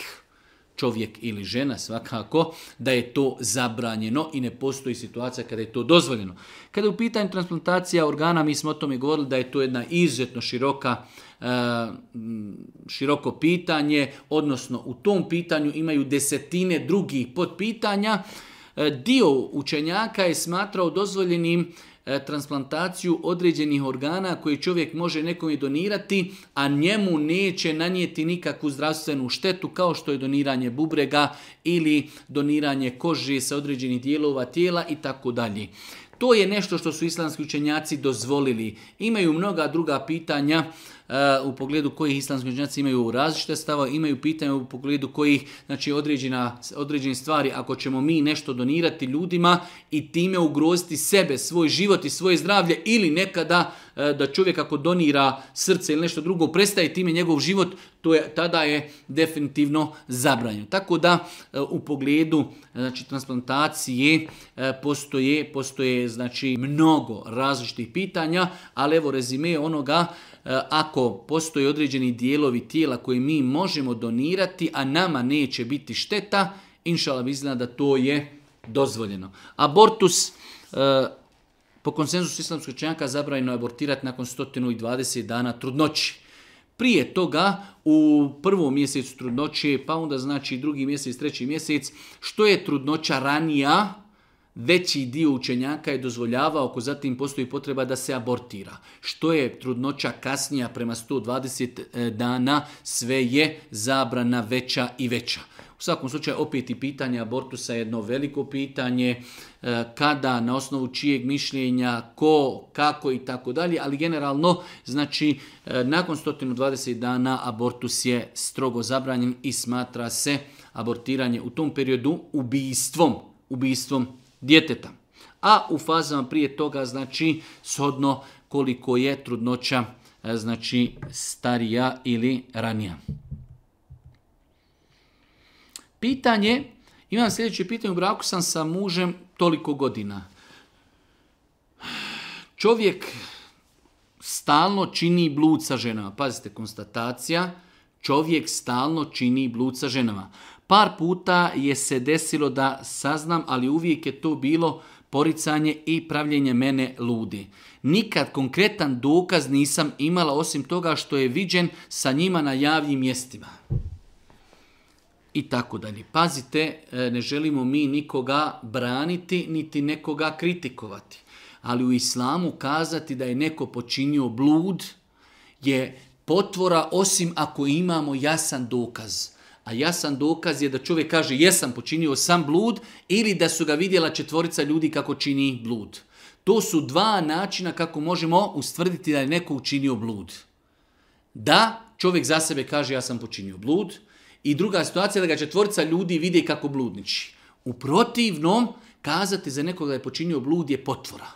čovjek ili žena svakako, da je to zabranjeno i ne postoji situacija kada je to dozvoljeno. Kada je u pitanju transplantacija organa, mi smo o tome govorili da je to jedna izuzetno široka e, široko pitanje, odnosno u tom pitanju imaju desetine drugih podpitanja E, dio učenjaka je smatrao dozvoljenim e, transplantaciju određenih organa koje čovjek može nekom donirati, a njemu neće nanijeti nikakvu zdravstvenu štetu kao što je doniranje bubrega ili doniranje kože sa određenih dijelova tijela i tako dalje. To je nešto što su islamski učenjaci dozvolili. Imaju mnoga druga pitanja u pogledu kojih islamski učenjaci imaju različite stava, imaju pitanje u pogledu kojih znači određena, određene stvari, ako ćemo mi nešto donirati ljudima i time ugroziti sebe, svoj život i svoje zdravlje ili nekada e, da čovjek ako donira srce ili nešto drugo prestaje time njegov život, to je, tada je definitivno zabranjeno. Tako da e, u pogledu znači transplantacije e, postoje postoje znači mnogo različitih pitanja, ali evo rezime onoga E, ako postoje određeni dijelovi tijela koje mi možemo donirati, a nama neće biti šteta, inšala bi da to je dozvoljeno. Abortus, e, po konsenzusu islamskog čenjaka, zabranjeno je abortirati nakon 120 dana trudnoći. Prije toga, u prvom mjesecu trudnoće, pa onda znači drugi mjesec, treći mjesec, što je trudnoća ranija, veći dio učenjaka je dozvoljavao, ako zatim postoji potreba da se abortira. Što je trudnoća kasnija prema 120 e, dana, sve je zabrana veća i veća. U svakom slučaju opet i pitanje abortusa je jedno veliko pitanje, e, kada, na osnovu čijeg mišljenja, ko, kako i tako dalje, ali generalno, znači, e, nakon 120 dana abortus je strogo zabranjen i smatra se abortiranje u tom periodu ubijstvom, ubijstvom djeteta. A u fazama prije toga, znači, sodno koliko je trudnoća, e, znači, starija ili ranija. Pitanje, imam sljedeće pitanje, u braku sam sa mužem toliko godina. Čovjek stalno čini blud sa ženama. Pazite, konstatacija, čovjek stalno čini blud sa ženama. Par puta je se desilo da saznam, ali uvijek je to bilo poricanje i pravljenje mene ludi. Nikad konkretan dokaz nisam imala osim toga što je viđen sa njima na javnim mjestima. I tako dalje. Pazite, e, ne želimo mi nikoga braniti, niti nekoga kritikovati. Ali u islamu kazati da je neko počinio blud je potvora osim ako imamo jasan dokaz. A jasan dokaz je da čovjek kaže jesam počinio sam blud ili da su ga vidjela četvorica ljudi kako čini blud. To su dva načina kako možemo ustvrditi da je neko učinio blud. Da, čovjek za sebe kaže ja sam počinio blud i druga situacija je da ga četvorica ljudi vide kako bludniči. U protivnom, kazati za nekoga da je počinio blud je potvora.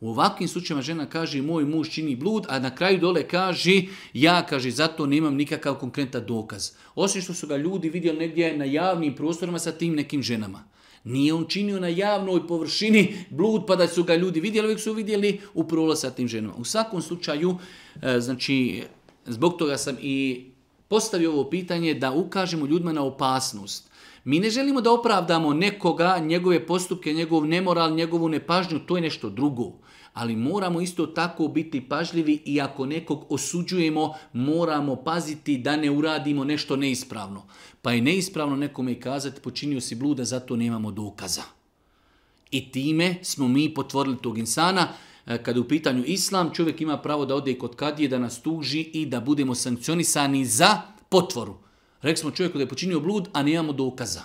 U ovakvim slučajima žena kaže moj muž čini blud, a na kraju dole kaže ja kaže zato nemam nikakav konkretan dokaz. Osim što su ga ljudi vidjeli negdje na javnim prostorima sa tim nekim ženama. Nije on činio na javnoj površini blud pa da su ga ljudi vidjeli, uvijek su vidjeli u prolaz sa tim ženama. U svakom slučaju, e, znači, zbog toga sam i postavio ovo pitanje da ukažemo ljudima na opasnost. Mi ne želimo da opravdamo nekoga, njegove postupke, njegov nemoral, njegovu nepažnju, to je nešto drugo ali moramo isto tako biti pažljivi i ako nekog osuđujemo, moramo paziti da ne uradimo nešto neispravno. Pa je neispravno nekome kazati počinio si bluda, zato nemamo dokaza. I time smo mi potvorili tog insana. E, kada u pitanju islam, čovjek ima pravo da ode kod kadije, da nas tuži i da budemo sankcionisani za potvoru. Rekli smo čovjeku da je počinio blud, a nemamo dokaza.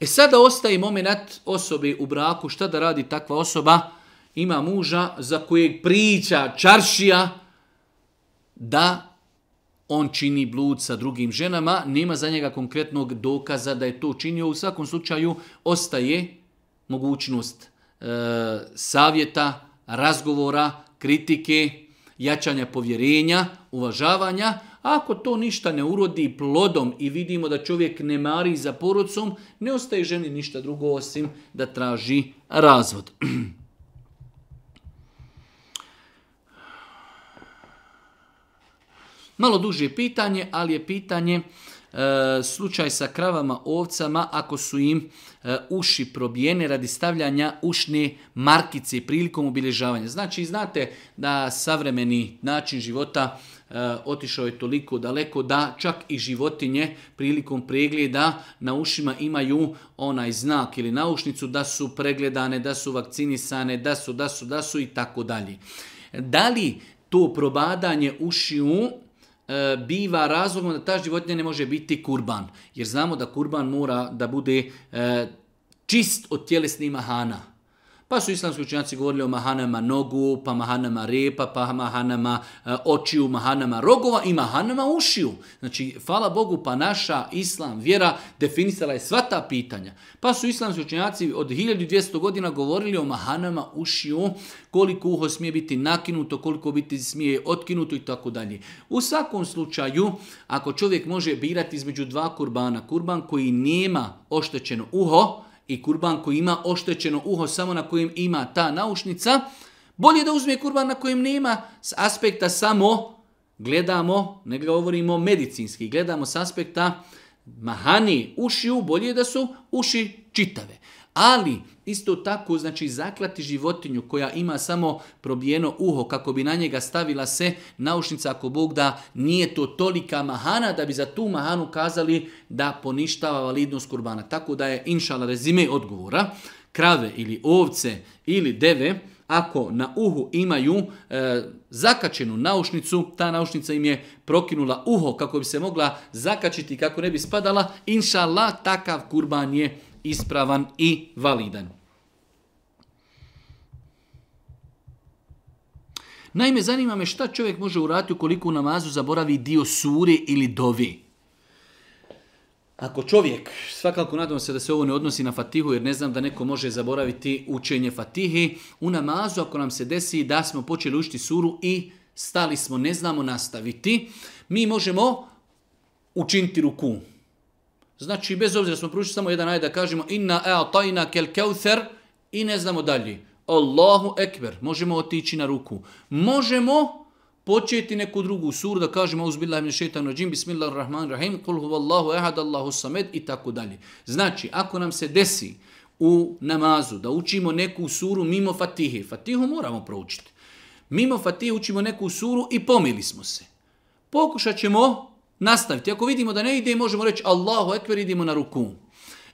E sada ostaje moment osobe u braku, šta da radi takva osoba? ima muža za kojeg priča čaršija da on čini blud sa drugim ženama, nema za njega konkretnog dokaza da je to činio. U svakom slučaju ostaje mogućnost e, savjeta, razgovora, kritike, jačanja povjerenja, uvažavanja. Ako to ništa ne urodi plodom i vidimo da čovjek ne mari za porodcom, ne ostaje ženi ništa drugo osim da traži razvod. Malo duže pitanje, ali je pitanje e, slučaj sa kravama, ovcama, ako su im e, uši probijene radi stavljanja ušne markice prilikom obilježavanja. Znači, znate da savremeni način života e, otišao je toliko daleko da čak i životinje prilikom pregleda na ušima imaju onaj znak ili naušnicu da su pregledane, da su vakcinisane, da su, da su, da su i tako dalje. Da li to probadanje ušiju E, biva razlogom da ta životinja ne može biti kurban. Jer znamo da kurban mora da bude e, čist od tjelesnih mahana. Pa su islamski učinjaci govorili o mahanama nogu, pa mahanama repa, pa mahanama eh, očiju, mahanama rogova i mahanama ušiju. Znači, hvala Bogu, pa naša islam vjera definisala je sva ta pitanja. Pa su islamski učinjaci od 1200 godina govorili o mahanama ušiju, koliko uho smije biti nakinuto, koliko biti smije otkinuto i tako dalje. U svakom slučaju, ako čovjek može birati između dva kurbana, kurban koji nema oštećeno uho, i kurban koji ima oštećeno uho samo na kojem ima ta naušnica, bolje da uzme kurban na kojem nema s aspekta samo gledamo, ne govorimo medicinski, gledamo s aspekta mahani ušiju, bolje da su uši čitave. Ali isto tako znači zaklati životinju koja ima samo probijeno uho kako bi na njega stavila se naušnica ako Bog da nije to tolika mahana da bi za tu mahanu kazali da poništava validnost kurbana. Tako da je inšala rezime odgovora krave ili ovce ili deve ako na uhu imaju e, zakačenu naušnicu, ta naušnica im je prokinula uho kako bi se mogla zakačiti kako ne bi spadala, inšala takav kurban je ispravan i validan. Naime, zanima me šta čovjek može uraditi ukoliko u namazu zaboravi dio suri ili dovi. Ako čovjek, svakako nadam se da se ovo ne odnosi na fatihu, jer ne znam da neko može zaboraviti učenje fatihi, u namazu ako nam se desi da smo počeli učiti suru i stali smo, ne znamo nastaviti, mi možemo učiniti ruku. Znači, bez obzira smo pručili samo jedan ajde da kažemo inna tajna kel keuther i ne znamo dalje. Allahu ekber, možemo otići na ruku. Možemo početi neku drugu suru da kažemo uzbillahi šeitanu šeitan džim, bismillahirrahmanirrahim, kul huvallahu ehad, allahu samed i tako dalje. Znači, ako nam se desi u namazu da učimo neku suru mimo fatihe, fatihu moramo proučiti. Mimo fatihe učimo neku suru i pomili smo se. Pokušat ćemo nastaviti. Ako vidimo da ne ide, možemo reći Allahu ekver, idemo na ruku.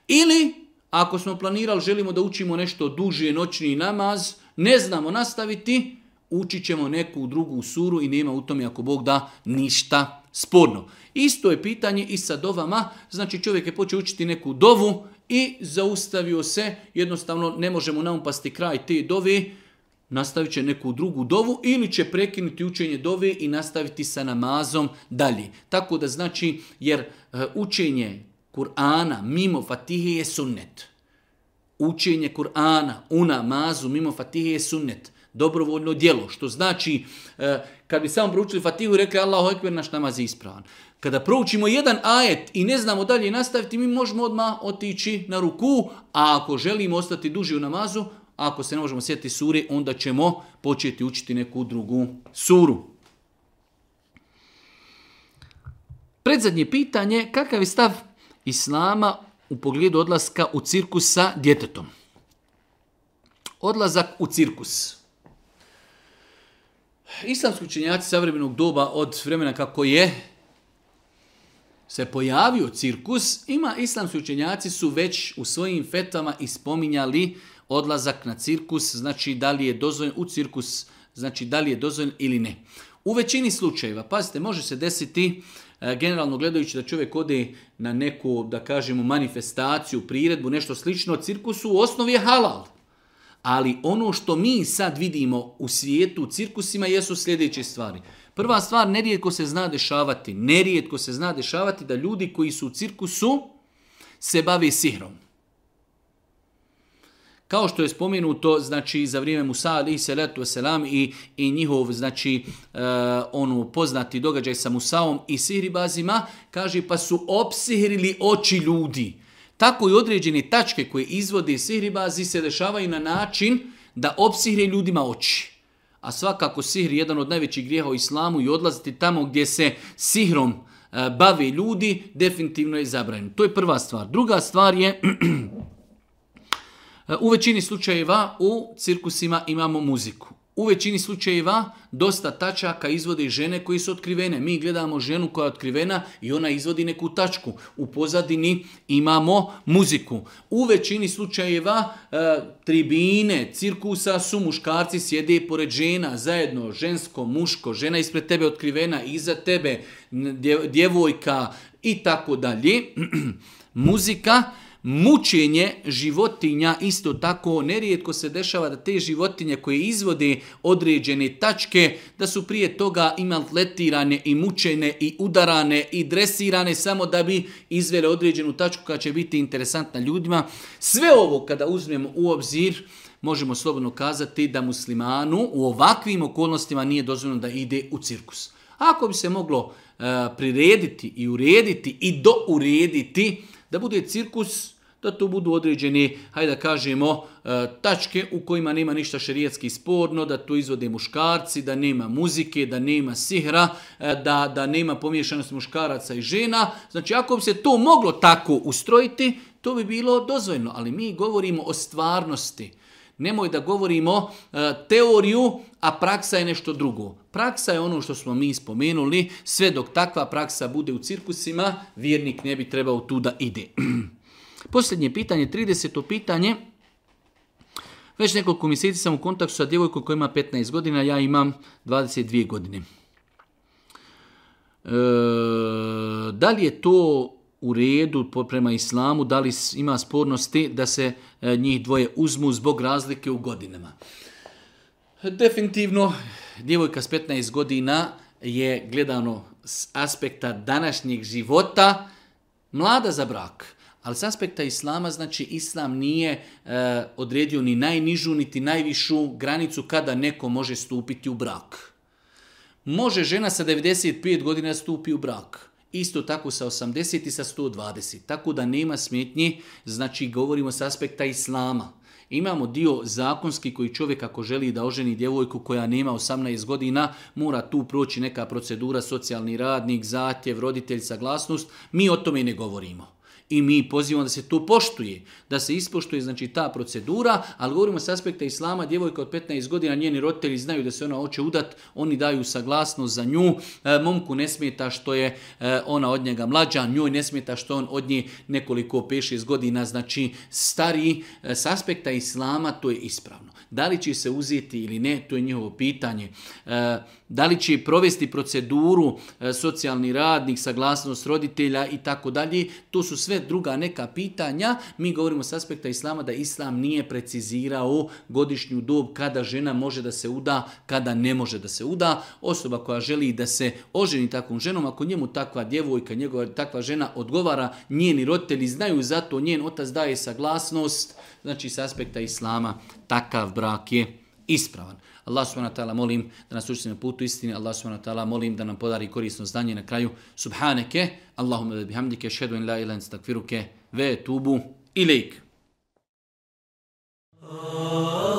Ili, ako smo planirali, želimo da učimo nešto duže, noćni namaz, ne znamo nastaviti, učit ćemo neku drugu suru i nema u tome, ako Bog da, ništa sporno. Isto je pitanje i sa dovama, znači čovjek je počeo učiti neku dovu i zaustavio se, jednostavno ne možemo naumpasti kraj te dove, nastavit će neku drugu dovu ili će prekinuti učenje dove i nastaviti sa namazom dalje. Tako da znači, jer e, učenje Kur'ana mimo Fatihe je sunnet. Učenje Kur'ana u namazu mimo Fatihe je sunnet. Dobrovoljno djelo, što znači e, kad bi samo proučili Fatihu i rekli Allahu Ekber, naš namaz je ispravan. Kada proučimo jedan ajet i ne znamo dalje nastaviti, mi možemo odmah otići na ruku, a ako želimo ostati duži u namazu, ako se ne možemo sjetiti suri, onda ćemo početi učiti neku drugu suru. Predzadnje pitanje, kakav je stav Islama u pogledu odlaska u cirkus sa djetetom? Odlazak u cirkus. Islamski učenjaci savremenog doba od vremena kako je se pojavio cirkus, ima islamski učenjaci su već u svojim fetama ispominjali odlazak na cirkus, znači da li je dozvoljen u cirkus, znači da li je dozvoljen ili ne. U većini slučajeva, pazite, može se desiti e, generalno gledajući da čovjek ode na neku, da kažemo, manifestaciju, priredbu, nešto slično, cirkusu u osnovi je halal. Ali ono što mi sad vidimo u svijetu, u cirkusima, jesu sljedeće stvari. Prva stvar, nerijetko se zna dešavati, nerijetko se zna dešavati da ljudi koji su u cirkusu se bave sihrom. Kao što je spomenuto, znači za vrijeme Musa ali se letu selam i, i njihov znači e, ono, poznati događaj sa Musaom i sihribazima, kaže pa su opsihrili oči ljudi. Tako i određene tačke koje izvode sihribazi se dešavaju na način da opsihre ljudima oči. A svakako sihr je jedan od najvećih grijeha u islamu i odlaziti tamo gdje se sihrom e, bave ljudi definitivno je zabranjeno. To je prva stvar. Druga stvar je E, u većini slučajeva u cirkusima imamo muziku. U većini slučajeva dosta tačaka izvode žene koji su otkrivene. Mi gledamo ženu koja je otkrivena i ona izvodi neku tačku. U pozadini imamo muziku. U većini slučajeva e, tribine cirkusa su muškarci sjede pored žena zajedno, žensko, muško, žena ispred tebe otkrivena, iza tebe djevojka i tako dalje. Muzika Mučenje životinja isto tako nerijetko se dešava da te životinje koje izvode određene tačke, da su prije toga i letirane, i mučene i udarane i dresirane samo da bi izvele određenu tačku koja će biti interesantna ljudima. Sve ovo kada uzmemo u obzir, možemo slobodno kazati da muslimanu u ovakvim okolnostima nije dozvoljeno da ide u cirkus. Ako bi se moglo e, prirediti i urediti i urediti da bude cirkus da to budu određeni hajde da kažemo, e, tačke u kojima nema ništa šerijetski sporno, da to izvode muškarci, da nema muzike, da nema sihra, e, da, da nema pomiješanosti muškaraca i žena. Znači, ako bi se to moglo tako ustrojiti, to bi bilo dozvoljno, ali mi govorimo o stvarnosti. Nemoj da govorimo e, teoriju, a praksa je nešto drugo. Praksa je ono što smo mi spomenuli, sve dok takva praksa bude u cirkusima, vjernik ne bi trebao tu da ide. Posljednje pitanje, 30. pitanje. Već nekoliko mjeseci sam u kontaktu sa djevojkom koja ima 15 godina, ja imam 22 godine. E, da li je to u redu prema islamu, da li ima spornosti da se e, njih dvoje uzmu zbog razlike u godinama? Definitivno, djevojka s 15 godina je gledano s aspekta današnjeg života mlada za brak. Ali s aspekta islama, znači islam nije e, odredio ni najnižu, niti najvišu granicu kada neko može stupiti u brak. Može žena sa 95 godina stupi u brak. Isto tako sa 80 i sa 120. Tako da nema smetnji, znači govorimo s aspekta islama. Imamo dio zakonski koji čovjek ako želi da oženi djevojku koja nema 18 godina, mora tu proći neka procedura, socijalni radnik, zatjev, roditelj, saglasnost. Mi o tome ne govorimo i mi pozivamo da se to poštuje, da se ispoštuje znači ta procedura, ali govorimo s aspekta islama, djevojka od 15 godina, njeni roditelji znaju da se ona hoće udat, oni daju saglasnost za nju, e, momku ne smeta što je e, ona od njega mlađa, njoj ne smeta što on od nje nekoliko 5-6 godina, znači stariji, e, s aspekta islama to je ispravno. Da li će se uzeti ili ne, to je njihovo pitanje da li će provesti proceduru e, socijalni radnik, saglasnost roditelja i tako dalje. To su sve druga neka pitanja. Mi govorimo s aspekta islama da islam nije precizirao godišnju dob kada žena može da se uda, kada ne može da se uda. Osoba koja želi da se oženi takvom ženom, ako njemu takva djevojka, njegova takva žena odgovara, njeni roditelji znaju zato njen otac daje saglasnost, znači s aspekta islama takav brak je ispravan. Allah subhanahu wa ta'ala molim da nas učini na putu istine. Allah subhanahu wa ta'ala molim da nam podari korisno znanje na kraju. Subhaneke, Allahumma da bihamdike, šedu in la ilan stakfiruke, ve tubu ilik. Ah.